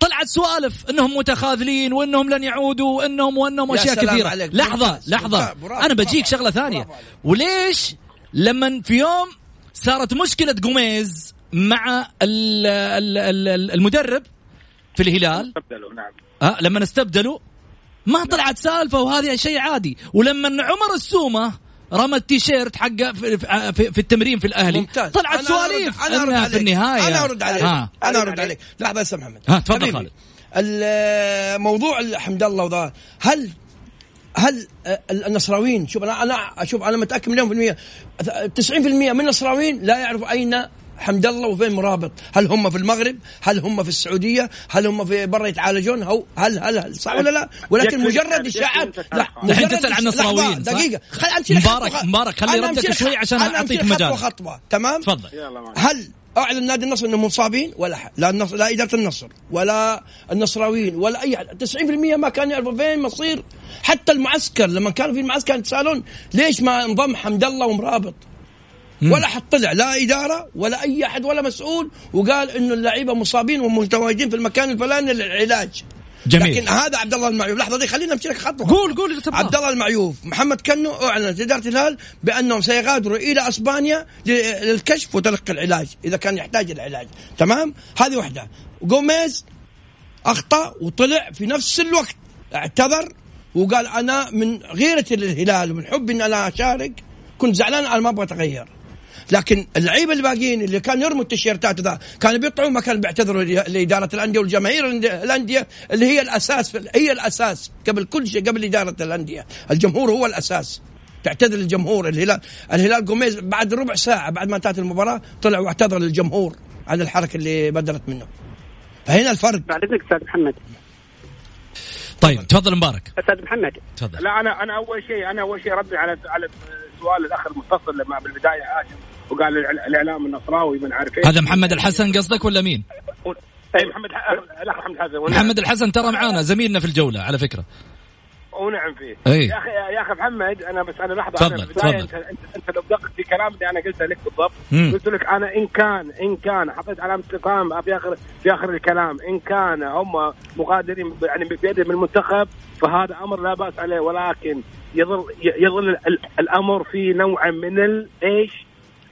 طلعت سوالف إنهم متخاذلين وإنهم لن يعودوا وإنهم وإنهم يا أشياء كثيرة. عليك. لحظة. لحظة. برافو، أنا بجيك برافو شغله ثانية. وليش لما في يوم صارت مشكلة قميز مع ال ال ال المدرب في الهلال؟ استبدلوا نعم. ها لما استبدلوا ما طلعت سالفة وهذا شيء عادي. ولما عمر السومة رمى التيشيرت حقه في, في, في التمرين في الأهلي. ممتاز. طلعت أنا سواليف أرد- أنا أرد عليك. في النهاية. أنا أرد عليك. ها. أنا أرد عليك. لحظه يا محمد ها، تفضل خالد. الموضوع حمد الله وذا هل هل آه، النصراويين شوف أنا أنا شوف أنا متأكد مليون في المية. 90% من النصراويين لا يعرفوا أين حمد الله وفين مرابط؟ هل هم في المغرب؟ هل هم في السعودية؟ هل هم في برا يتعالجون؟ هل هل هل, هل صح ولا لا؟ ولكن مجرد أنت لا. الحين مجرد تسأل عن النصراويين،؟ دقيقة خل أمشي مبارك- مبارك، خلي ردك شوي عشان لك مجال. خطوة خطوه تمام؟ تفضل. هل أعلن نادي النصر انهم مصابين ولا ح- لا النصر لا إدارة النصر ولا النصراويين ولا أي أحد. 90% ما كانوا يعرفوا فين مصير. حتى المعسكر لما كانوا في المعسكر يتسالون ليش ما انضم حمد الله ومرابط؟ ولا حد طلع لا إدارة ولا أي أحد ولا مسؤول وقال إنه اللعيبة مصابين ومتواجدين في المكان الفلاني للعلاج. جميل. لكن هذا عبد الله المعيوف. لحظة دي خلينا نمشي لك خطوة. قول قول. عبد الله المعيوف محمد كنو أعلنت إدارة الهلال بأنهم سيغادروا إلى أسبانيا للكشف وتلقي العلاج إذا كان يحتاج العلاج. تمام؟ هذه واحدة. جوميز أخطأ وطلع في نفس الوقت اعتذر وقال أنا من غيرتي للهلال ومن حبي إن أنا أشارك كنت زعلان أنا ما أبغى أتغير. لكن اللعيبه الباقيين اللي كانوا يرموا التيشيرتات ذا كانوا بيطلعوا ما كانوا بيعتذروا لإدارة الأندية والجماهير الأندية- الأندية اللي هي الأساس في- هي الأساس قبل كل شيء قبل إدارة الأندية. الجمهور هو الأساس. تعتذر للجمهور. الهلال الهلال قوميز بعد ربع ساعة بعد ما انتهت المباراة طلع واعتذر للجمهور عن الحركة اللي بدرت منه. فهنا الفرق. بعد اذنك أستاذ محمد. طيب تفضل مبارك. أستاذ محمد. تفضل. لا أنا أنا أول شيء أنا أول شيء ردي على على سؤال الاخ المتصل لما بالبداية هاشم وقال الإعلام النصراوي من عارف إيش هذا محمد الحسن قصدك ولا مين؟ أي محمد الاخ محمد حسن ونعم- محمد الحسن ترى معانا زميلنا في الجولة على فكرة ونعم فيه أي. يا أخي يا أخي محمد أنا بس أنا لحظة تفضل، تفضل. انت أنت, لو دققت في كلام اللي أنا قلته لك بالضبط مم. قلت لك أنا إن كان إن كان حطيت علامه استفهام في اخر في آخر الكلام إن كان هم مغادرين يعني بيدهم من المنتخب فهذا أمر لا بأس عليه ولكن يظل يظل ال- ال- الأمر في نوع من الايش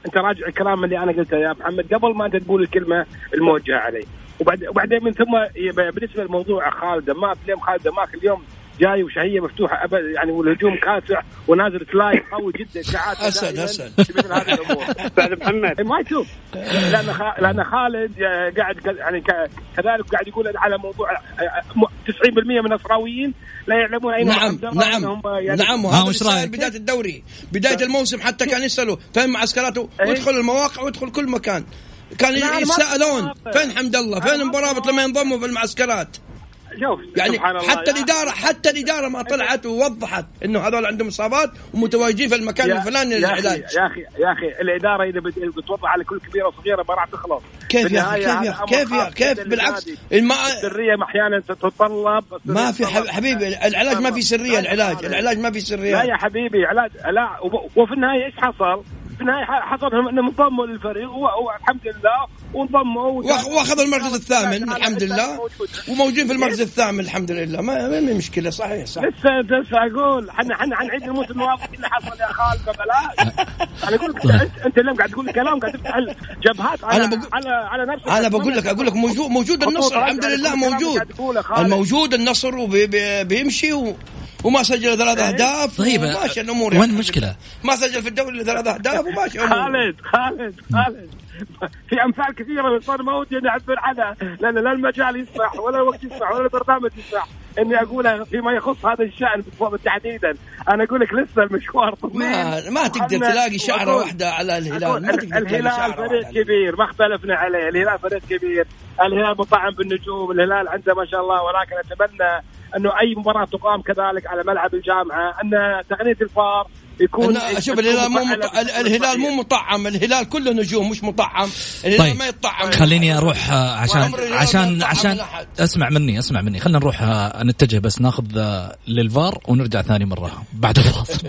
انت راجع الكلام اللي أنا قلته يا محمد قبل ما انت تقول الكلمة الموجهة علي. وبعد وبعدين من ثم بالنسبة لموضوع خالد دماك اليوم خالد دماك اليوم جاي وشهية مفتوحة أبد يعني والهجوم كاسع ونازل فلاي قوي جدا [laughs] دائماً أسد. في مثل هذه الأمور [laughs] أستاذ محمد ما تشوف لأن خ... لأن خالد آه، قاعد يعني ك... كذلك قاعد يقول على موضوع آه، م- 90% من النصراويين لا يعلمون اين نعم نعم آه، يعني نعم ها، وهذا؟ بداية الدوري بداية الموسم حتى كان يسألوا فين معسكراته إيه. وادخل المواقع وادخل كل مكان كان يتساءلون أتفق. فين حمد الله فين أتفق. لما ينضموا في المعسكرات شوف يعني سبحان الله حتى يا- الاداره حتى الإدارة ما طلعت ووضحت إنه هذول عندهم إصابات ومتواجدين في المكان الفلاني للعلاج يا أخي يا أخي الإدارة إذا بت- بتوضح على كل كبيره وصغيره ما راح تخلص. كيف يا أخي؟ كيف يا أخي كيف يا كيف؟ بالعكس. الما السرية أحيانا تتطلب ما في حبيبي العلاج ما في سرية لا، العلاج لا، العلاج ما في لا سريه يا حبيبي علاج لا وفي النهاية إيش حصل؟ في النهايه ح- حصل انهم انضموا للفريق والحمد لله وانضموا وأخ- وأخذوا المركز الثامن الحمد لله موجود. وموجودين في المركز الثامن الحمد لله ما ما مشكلة صحيح صح لسه لسه أقول إحنا إحنا حنعيد الموسم الماضي اللي حصل يا خالد ببلاش أنا أقول لك انت اليوم قاعد تقول كلام قاعد تفتح الجبهات على أنا بقول- على على نفسك أنا بقول لك أقول لك موجود موجود النصر الحمد لله موجود. الموجود النصر وبيمشي. وما سجل ثلاث أهداف طيب وماشي الأمور وين يعني. المشكلة؟ ما سجل في الدوري إلا ثلاث أهداف وماشي. خالد خالد خالد في أمثال كثيرة من صار موت نعبر عنها. لأن لا المجال يسمح ولا الوقت يسمح ولا البرنامج يسمح إني أقولها فيما يخص هذا الشأن تحديدا. أنا أقول لك لسه المشوار طويل. ما ما تقدر تلاقي شعرة واحدة على الهلال. ما تقدر تلاقي الهلال فريق كبير ما اختلفنا عليه. الهلال فريق كبير. الهلال مطعم بالنجوم. الهلال عنده ما شاء الله ولكن أتمنى أنه أي مباراة تقام كذلك على ملعب الجامعة. أن تقنية الفار يكون شوف الهلال مو مط... الهلال مو مطعم الهلال كله نجوم مش مطعم. الهلال طيب ما يطعم. خليني أروح آه، عشان عشان عشان. اسمع مني اسمع مني. خلينا نروح آه، نتجه بس ناخذ آه، للفار ونرجع ثاني مرة بعد الفاصل. [laughs]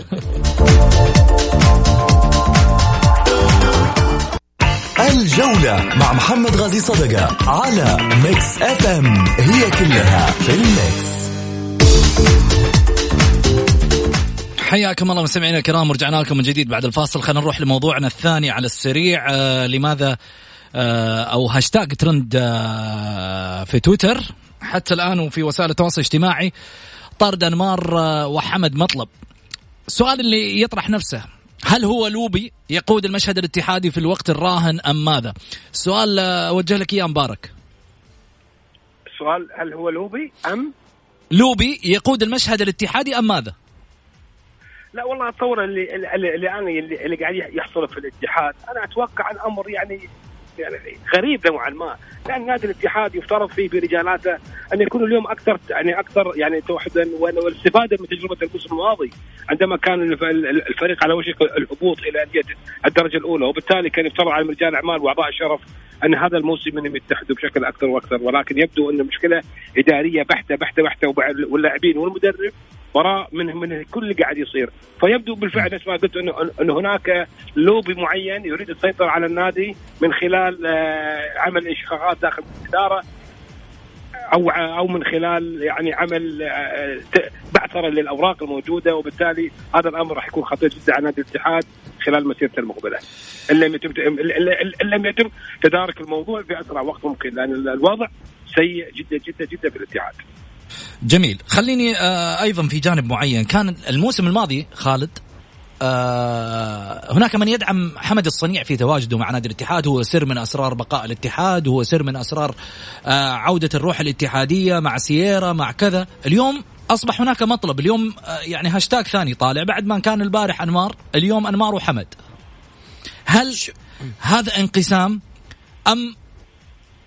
الجولة مع محمد غازي صدقة على ميكس اف ام هي كلها في الميكس حياكم الله مستمعينا الكرام ورجعنا لكم من جديد بعد الفاصل خلينا نروح لموضوعنا الثاني على السريع آه لماذا آه، أو هاشتاج ترند آه، في تويتر حتى الآن وفي وسائل التواصل الاجتماعي طرد أنمار آه، وحمد مطلب السؤال اللي يطرح نفسه هل هو لوبي يقود المشهد الاتحادي في الوقت الراهن أم ماذا؟ السؤال أوجه لك إياه مبارك. السؤال هل هو لوبي أم لوبي يقود المشهد الاتحادي أم ماذا؟ لا والله أتصور اللي اللي, اللي اللي, اللي قاعد يحصل في الاتحاد. أنا أتوقع الأمر يعني يعني غريب نوعا ما. لأن نادي الاتحاد يفترض فيه برجالاته أن يكون اليوم أكثر يعني أكثر يعني توحدا والاستفادة من تجربة الموسم الماضي عندما كان الفريق على وشك الهبوط إلى انديه الدرجة الأولى. وبالتالي كان يفترض على رجال الاعمال واعضاء الشرف أن هذا الموسم إنهم يتحدوا بشكل أكثر وأكثر ولكن يبدو أن المشكلة إدارية بحتة بحتة بحتة واللاعبين والمدرب وراء من من كل اللي قاعد يصير. فيبدو بالفعل نفس ما قلت انه انه هناك لوبي معين يريد السيطرة على النادي من خلال آه، عمل انشقاقات داخل الإدارة. أو أو من خلال يعني عمل آه، بعثرة للأوراق الموجودة وبالتالي هذا الأمر راح يكون خطير جدا على نادي الاتحاد خلال مسيرته المقبله. إن لم يتم ان لم يتم تدارك الموضوع في اسرع وقت ممكن لأن الوضع سيء جدا جدا جدا في الاتحاد. جميل خليني آه أيضا في جانب معين كان الموسم الماضي خالد آه هناك من يدعم حمد الصنيع في تواجده مع نادي الاتحاد. هو سر من أسرار بقاء الاتحاد هو سر من أسرار آه عودة الروح الاتحادية مع سييرا مع كذا. اليوم أصبح هناك مطلب اليوم آه يعني هاشتاج ثاني طالع بعد ما كان البارح أنمار. اليوم أنمار وحمد. هل هذا انقسام؟ أم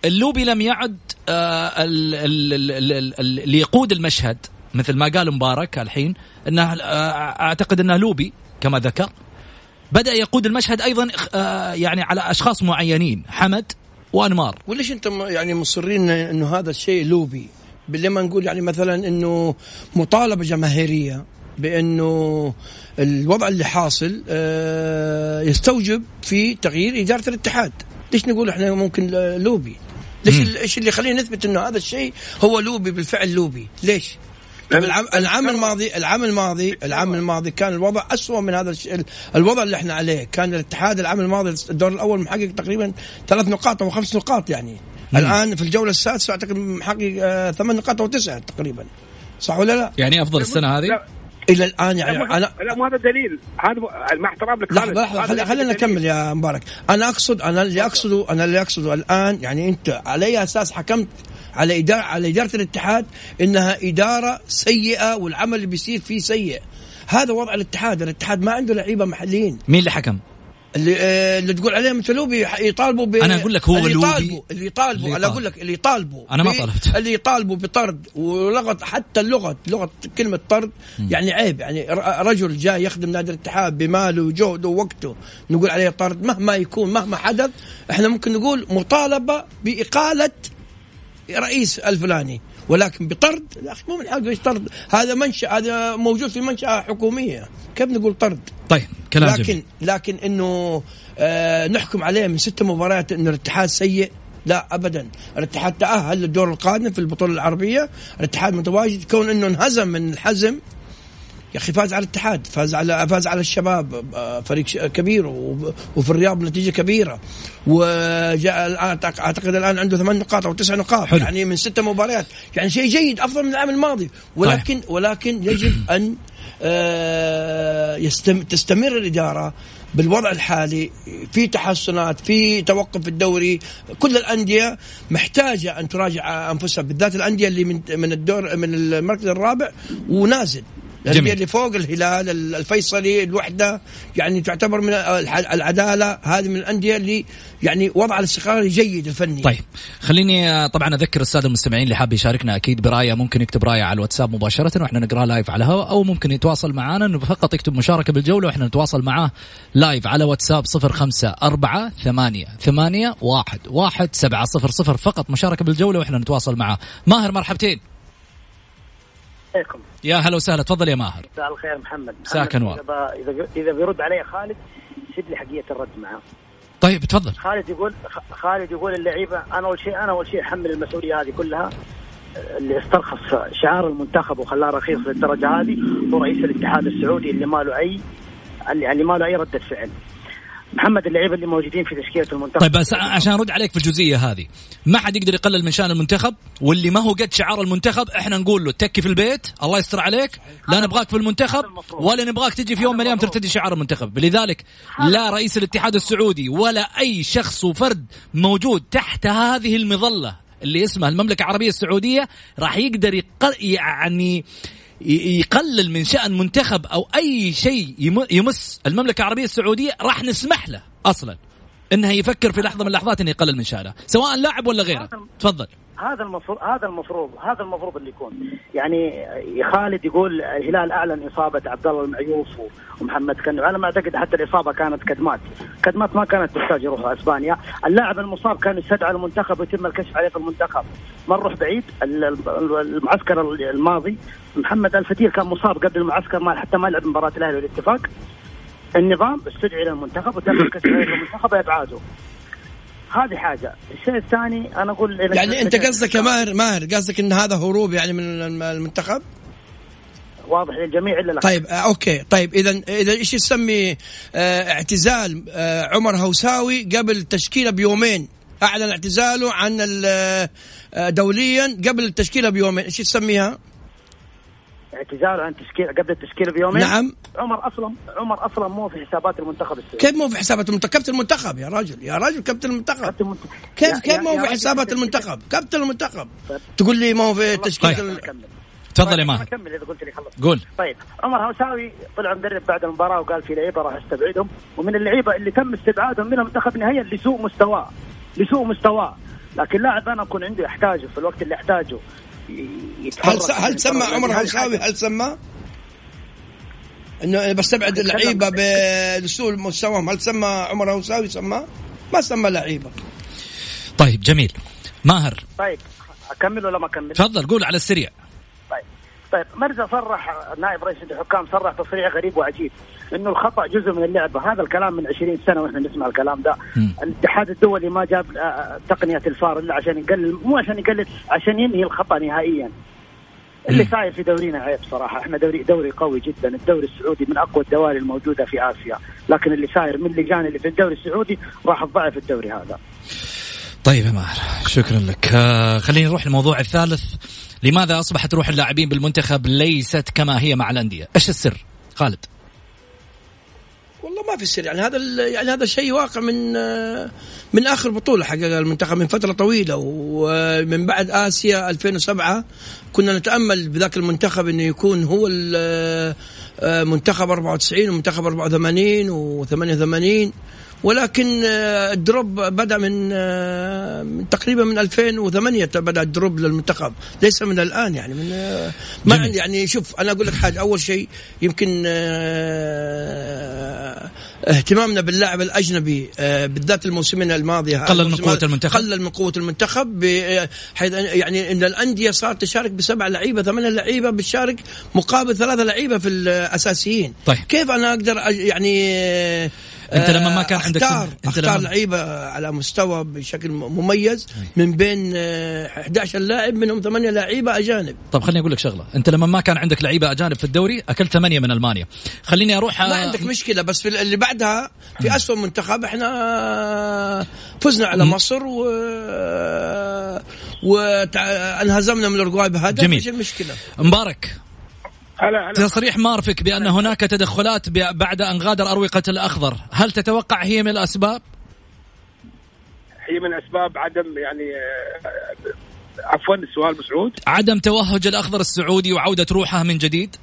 اللوبي لم يعد آه، اللي يقود المشهد مثل ما قال مبارك الحين إنه أعتقد إنه لوبي. كما ذكر. بدأ يقود المشهد أيضا آه، يعني على أشخاص معينين حمد وأنمار. وليش أنت يعني مصرين إنه هذا الشيء لوبي؟ لما نقول يعني مثلا إنه مطالبة جماهيرية بإنه الوضع اللي حاصل يستوجب في تغيير إدارة الاتحاد. ليش نقول إحنا ممكن لوبي؟ ليش إيش اللي يخلينا نثبت إنه هذا الشيء هو لوبي بالفعل لوبي؟ ليش؟ العام, العام الماضي العام الماضي العام الماضي كان الوضع أسوأ من هذا الشيء الوضع اللي إحنا عليه كان الاتحاد العام الماضي الدور الأول محقق تقريبا ثلاث نقاط أو خمس نقاط يعني مم. الآن في الجولة السادسة أعتقد محقق آه ثمان نقاط أو تسعة تقريبا صح ولا لا؟ يعني أفضل السنة هذه؟ إلى الآن يعني لا أنا لا مو هذا دليل. هذا مع احترام لك لحظة لحظة خلينا نكمل يا مبارك. أنا اقصد أنا اللي اقصده أنا اللي أقصده الآن يعني أنت على اي أساس حكمت على اداره على إدارة الاتحاد إنها إدارة سيئة والعمل اللي بيصير فيه سيء. هذا وضع الاتحاد. الاتحاد ما عنده لعيبة محليين. مين اللي حكم؟ اللي آه اللي تقول عليهم تلوبي يطالبوا ب أنا أقول لك هو اللي يطالبوا اللي يطالبوا أنا أقول لك اللي يطالبوا أنا ما طلبت اللي يطالبوا بطرد ولغه حتى اللغة لغة كلمة طرد م. يعني عيب. يعني رجل جاي يخدم نادي الاتحاد بماله وجهده ووقته نقول عليه طرد مهما يكون مهما حدث إحنا ممكن نقول مطالبة بإقالة رئيس الفلاني. ولكن بطرد يا أخي مو من حقه إيش طرد هذا منشأ هذا موجود في منشأة حكومية. كيف نقول طرد؟ طيب كلام لكن جميل. لكن إنه آه نحكم عليه من ست مباريات إنه الاتحاد سيء. لا ابدا. الاتحاد تأهل للدور القادم في البطولة العربية. الاتحاد متواجد كون إنه انهزم من الحزم يا أخي فاز على الاتحاد فاز على فاز على الشباب آه، فريق كبير وفي الرياض نتيجة كبيرة. وجاء الان اعتقد الآن عنده ثمان نقاط أو تسع نقاط حلو. يعني من ستة مباريات. يعني شيء جيد أفضل من العام الماضي. ولكن طيب. ولكن يجب أن آه، يستم تستمر الإدارة بالوضع الحالي في تحسنات في توقف الدوري. كل الأندية محتاجة أن تراجع أنفسها بالذات الأندية اللي من من الدور من المركز الرابع ونازل. الانديه اللي فوق الهلال الفيصلي الوحدة يعني تعتبر من العدالة هذه من الأندية اللي يعني وضع الاستقرار جيد الفني. طيب خليني آه، طبعا أذكر السادة المستمعين اللي حاب يشاركنا أكيد برأيه ممكن يكتب رأيه على الواتساب مباشرة وإحنا نقرا لايف على الهواء أو ممكن يتواصل معنا إنه فقط يكتب مشاركة بالجولة وإحنا نتواصل معاه لايف على واتساب صفر خمسة أربعة ثمانية ثمانية واحد واحد سبعة صفر صفر فقط مشاركة بالجولة وإحنا نتواصل معاه. ماهر مرحبتين. عليكم. يا هلا وسهلا تفضل يا ماهر. مساء الخير محمد. مساك انوار إذا إذا بيرد علي خالد سيب لي حقية الرد معاه طيب تفضل. خالد يقول خالد يقول اللعيبة أنا أول شيء أنا أول شيء أحمل المسؤولية هذه كلها اللي استرخص شعار المنتخب وخلاه رخيص للدرجة هذه هو رئيس الاتحاد السعودي اللي ما له اي اللي ما له اي ردة فعل. محمد اللعيبة اللي موجودين في تشكيلة المنتخب. طيب بس عشان أرد عليك في الجزئية هذه ما حد يقدر يقلل من شأن المنتخب؟ واللي ما هو قد شعار المنتخب إحنا نقول له تكي في البيت الله يستر عليك. لا نبغاك في المنتخب ولا نبغاك تجي في يوم من الأيام ترتدي شعار المنتخب. لذلك لا رئيس الاتحاد السعودي ولا أي شخص وفرد موجود تحت هذه المظلة اللي اسمها المملكة العربية السعودية راح يقدر يقل يعني يقلل من شأن منتخب أو أي شيء يم- يمس المملكة العربية السعودية راح نسمح له أصلا انه يفكر في لحظة من اللحظات إنه يقلل من شأنه سواء لاعب ولا غيره. تفضل. هذا المفروض هذا المفروض هذا المفروض اللي يكون. يعني خالد يقول الهلال أعلن إصابة عبد الله المعيوف ومحمد كنو على ما أعتقد حتى الإصابة كانت كدمات. كدمات ما كانت تحتاج يروحوا أسبانيا. اللاعب المصاب كان يستدعى المنتخب ويتم الكشف عليه في المنتخب. ما نروح بعيد. ال- ال- المعسكر الماضي محمد الفتير كان مصاب قبل المعسكر ما حتى ما لعب مباراة الأهلي والاتفاق. النظام استدعي إلى المنتخب وتم الكشف عليه في المنتخب وأبعاده. هذه حاجة، الشيء الثاني أنا أقول يعني أنت قصدك يا ماهر ماهر قصدك إن هذا هروب يعني من الم- المنتخب؟ واضح للجميع إلا لا؟ طيب آه أوكي. طيب اذا إذا إيش يسمي آه اعتزال آه عمر هوساوي قبل التشكيلة بيومين؟ أعلن اعتزاله عن آه دوليا قبل التشكيلة بيومين. إيش تسميها؟ اعتزال عن تشكيل قبل التشكيله بيومين نعم. عمر أصلا عمر أصلا مو في حسابات المنتخب السعودي كيف مو في حسابات المنتخب؟ كابتن المنتخب يا رجل يا رجل كابتن المنتخب كيف كيف يا في حسابات المنتخب؟ كابتن المنتخب طيب. تقول لي ما هو في طيب. تشكيلة طيب. تفضل يا ماهر أكمل إذا قلت لي خلص قول طيب عمر هوساوي طلع مدرب بعد المباراة وقال في لعيبة راح أستبعدهم ومن اللعيبة اللي تم استبعادهم من المنتخب نهائيا لسوء مستواه لسوء مستواه لكن لاعب أنا أكون عندي احتاجه في الوقت اللي احتاجه هل س- هل سمى. عمر هوساوي حاجة. هل سمى؟ إنه بستبعد اللعيبة بسوء مستواهم هل سمى عمر هوساوي سماه؟ ما سمى لعيبة طيب جميل ماهر طيب أكمل ولا ما أكمل؟ تفضل قول على السريع طيب مرزا صرح نائب رئيس الحكام صرح تصريح غريب وعجيب إنه الخطأ جزء من اللعبه هذا الكلام من 20 سنة وإحنا نسمع الكلام ده. الاتحاد الدولي ما جاب آه، تقنية الفار إلا عشان يقلل مو عشان يقلل عشان ينهي الخطأ نهائيا. اللي. صاير في دورينا عيب صراحة. إحنا دوري دوري قوي جدا. الدوري السعودي من أقوى الدوري الموجودة في آسيا. لكن اللي صاير من اللجان اللي في الدوري السعودي راح تضعف الدوري هذا. طيب يا ماهر شكرا لك. آه خلينا نروح للموضوع الثالث. لماذا أصبحت روح اللاعبين بالمنتخب ليست كما هي مع الأندية؟ إيش السر؟ خالد. والله ما في سر. يعني هذا يعني هذا شيء واقع من آه، من آخر بطولة حققها المنتخب من فترة طويلة. ومن بعد آسيا 2007 كنا نتأمل بذاك المنتخب إنه يكون هو آه، منتخب 94 ومنتخب 84 و88 ولكن آه، ال drop بدأ من آه، تقريبا من 2008 بدأ ال drop للمنتخب ليس من الآن يعني من آه، ما. يعني شوف أنا أقول لك حاجة أول شيء يمكن اهتمامنا باللاعب الأجنبي بالذات الموسمين الماضية قلل من هذا المنتخب. قلل من قوة المنتخب حيث يعني إن الأندية صارت تشارك بسبع لعيبة ثمانية لعيبة بتشارك مقابل ثلاثة لعيبة في الأساسيين طيب. كيف أنا أقدر يعني آه، أنت لما ما كان عندك- اختار اختار لما- لعيبة على مستوى بشكل مميز من بين آه، 11 لاعب منهم ثمانية لعيبة أجانب. طب خليني أقول لك شغلة. أنت لما ما كان عندك لعيبة أجانب في الدوري أكلت ثمانية من ألمانيا. خليني أروح ما آه، عندك مشكلة بس في اللي بعدها في اسوء منتخب إحنا فزنا على مصر و وانهزمنا من الاورجواي بهدف جميل. إيش المشكلة؟ مبارك. هلا هلا. تصريح مارفك بأن هناك تدخلات بعد أن غادر أروقة الأخضر. هل تتوقع هي من الأسباب؟ هي من أسباب عدم يعني عفوا السؤال مسعود. عدم توهج الأخضر السعودي وعودة روحه من جديد؟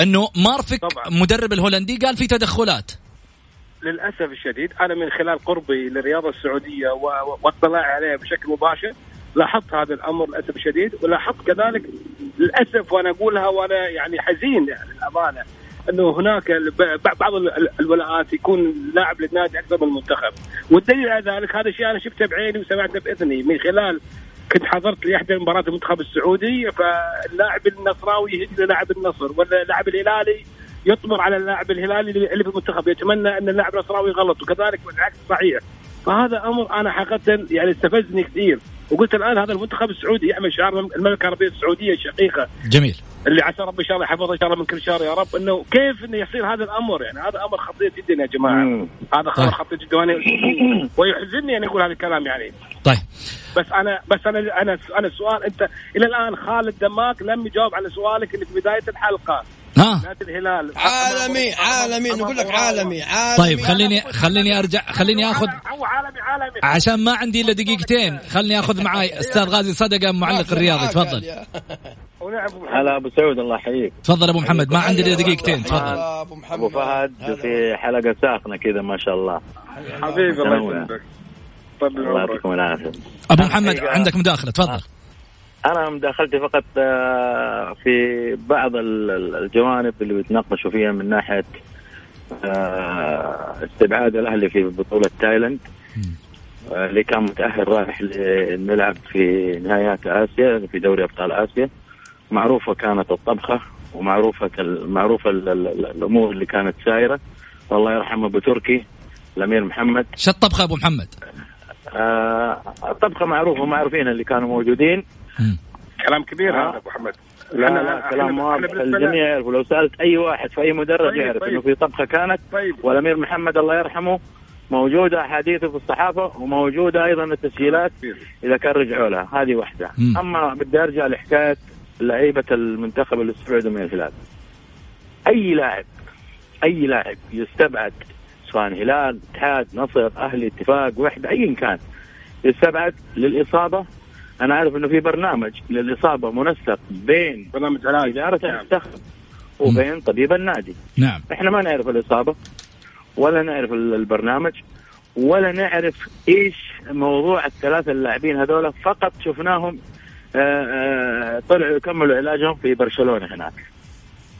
أنه مارفك طبعاً. مدرب الهولندي قال في تدخلات. للأسف الشديد أنا من خلال قربي للرياضة السعودية واطلاعي عليها بشكل مباشر لاحظت هذا الأمر للأسف الشديد ولاحظت كذلك للأسف وأنا أقولها وأنا يعني حزين للأمانة إنه هناك بعض ال- ال- الولاءات يكون لاعب للنادي أكثر من المنتخب. والدليل على ذلك هذا الشيء أنا شفته بعيني وسمعته بإذني. من خلال كنت حضرت لإحدى مباريات المنتخب السعودي فاللاعب النصراوي يهدي للاعب النصر ولا اللاعب الهلالي يطمر على اللاعب الهلالي اللي في المنتخب يتمنى أن اللاعب النصراوي غلط وكذلك بالعكس صحيح. فهذا أمر أنا حقيقة يعني استفزني كثير. وقلت الآن هذا المنتخب السعودي يعمل شعار المملكة العربية السعودية الشقيقه جميل. اللي عسى ربي ان شاء الله يحفظها ان شاء الله من كل شر يا رب. إنه كيف إنه يصير هذا الأمر؟ يعني هذا أمر خطير جدا يا جماعة. مم. هذا خبر طيب. خطير جدا. ويحزنني أن أقول هذا الكلام يعني. طيب. بس أنا بس أنا أنا أنا السؤال أنت إلى الآن خالد دماك لم يجاوب على سؤالك اللي في بداية الحلقة. ها؟ نادي الهلال. عالمي عالمي نقول لك عالمي عالمي. طيب خليني خليني ارجع خليني اخذ هو عالمي عالمي. عشان ما عندي إلا دقيقتين. خلني آخذ [laughs] معاي أستاذ غازي صدقة معلق الرياضي. تفضل. هلا أبو سعود الله يحييك. تفضل أبو محمد ما عندي إلا دقيقتين. تفضل. أبو محمد. أبو فهد. في حلقة ساخنة كذا ما شاء الله. حبيبي الله. يسلمك. طيب الله يعطيكم العافية. أبو محمد عندك مداخلة. تفضل. أنا مداخلتي فقط آه، في بعض ال- ال- الجوانب اللي بيتناقشوا فيها من ناحية آه، استبعاد الأهلي في بطولة تايلاند آه، اللي كان متأهل رايح نلعب في نهايات آسيا في دوري أبطال آسيا. معروفة كانت الطبخة ومعروفة معروفة ال- ال- الأمور اللي كانت سايرة. والله يرحم ابو تركي الأمير محمد. شو الطبخة أبو محمد؟ آه، الطبخة معروفة ومعروفين اللي كانوا موجودين. كلام كبير. هذا أبو محمد لا لا كلام واضح. الجميع يعرف ولو سألت أي واحد في أي مدرج طيب، يعرف طيب. إنه في طبخة كانت طيب. والأمير محمد الله يرحمه موجودة احاديثه في الصحافة وموجودة أيضا التسجيلات إذا كان رجعوا لها. هذه واحدة. مم. أما بدي أرجع لحكاية لعيبة المنتخب اللي استبعدوا من الهلال. أي لاعب أي لاعب يستبعد سواء هلال اتحاد نصر أهلي اتفاق وحدة ايا كان يستبعد للإصابة أنا عارف إنه في برنامج للإصابة منسق بين برنامج علاج. اداره نعم. المنتخب وبين طبيب النادي. نعم. إحنا ما نعرف الإصابة ولا نعرف ال- البرنامج ولا نعرف إيش موضوع الثلاثة اللاعبين هذول. فقط شفناهم آه، آه، طلعوا يكملوا علاجهم في برشلونة هناك.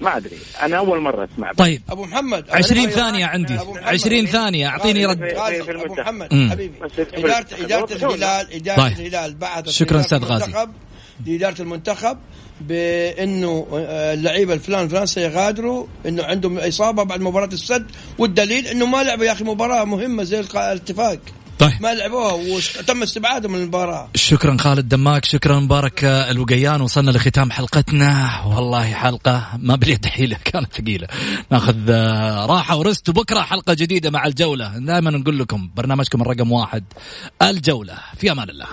ما أدري. أنا أول مرة أسمع طيب. أبو محمد 20 ثانية عندي. أبو محمد. 20 ثانية. أعطيني رد. أبو. محمد مم. حبيبي. اداره إدارة الهلال إدارة طيب. الهلال بعثت شكراً أستاذ غازي. المنتخب- لإدارة المنتخب بإنه آه، اللعيبة الفلان فلان سيغادروا إنه عندهم إصابة بعد مباراة السد والدليل إنه ما لعبوا يا أخي مباراة مهمة زي الاتفاق. طيب. ما لعبوها وتم استبعادهم من المباراة. شكرا خالد دماك شكرا مبارك آه، الوقيان. وصلنا لختام حلقتنا. والله حلقة ما باليد حيلة [laughs] كانت ثقيلة. ناخذ آه، راحة ورست وبكرة حلقة جديدة مع الجولة. دائما نقول لكم برنامجكم الرقم واحد الجولة. في أمان الله.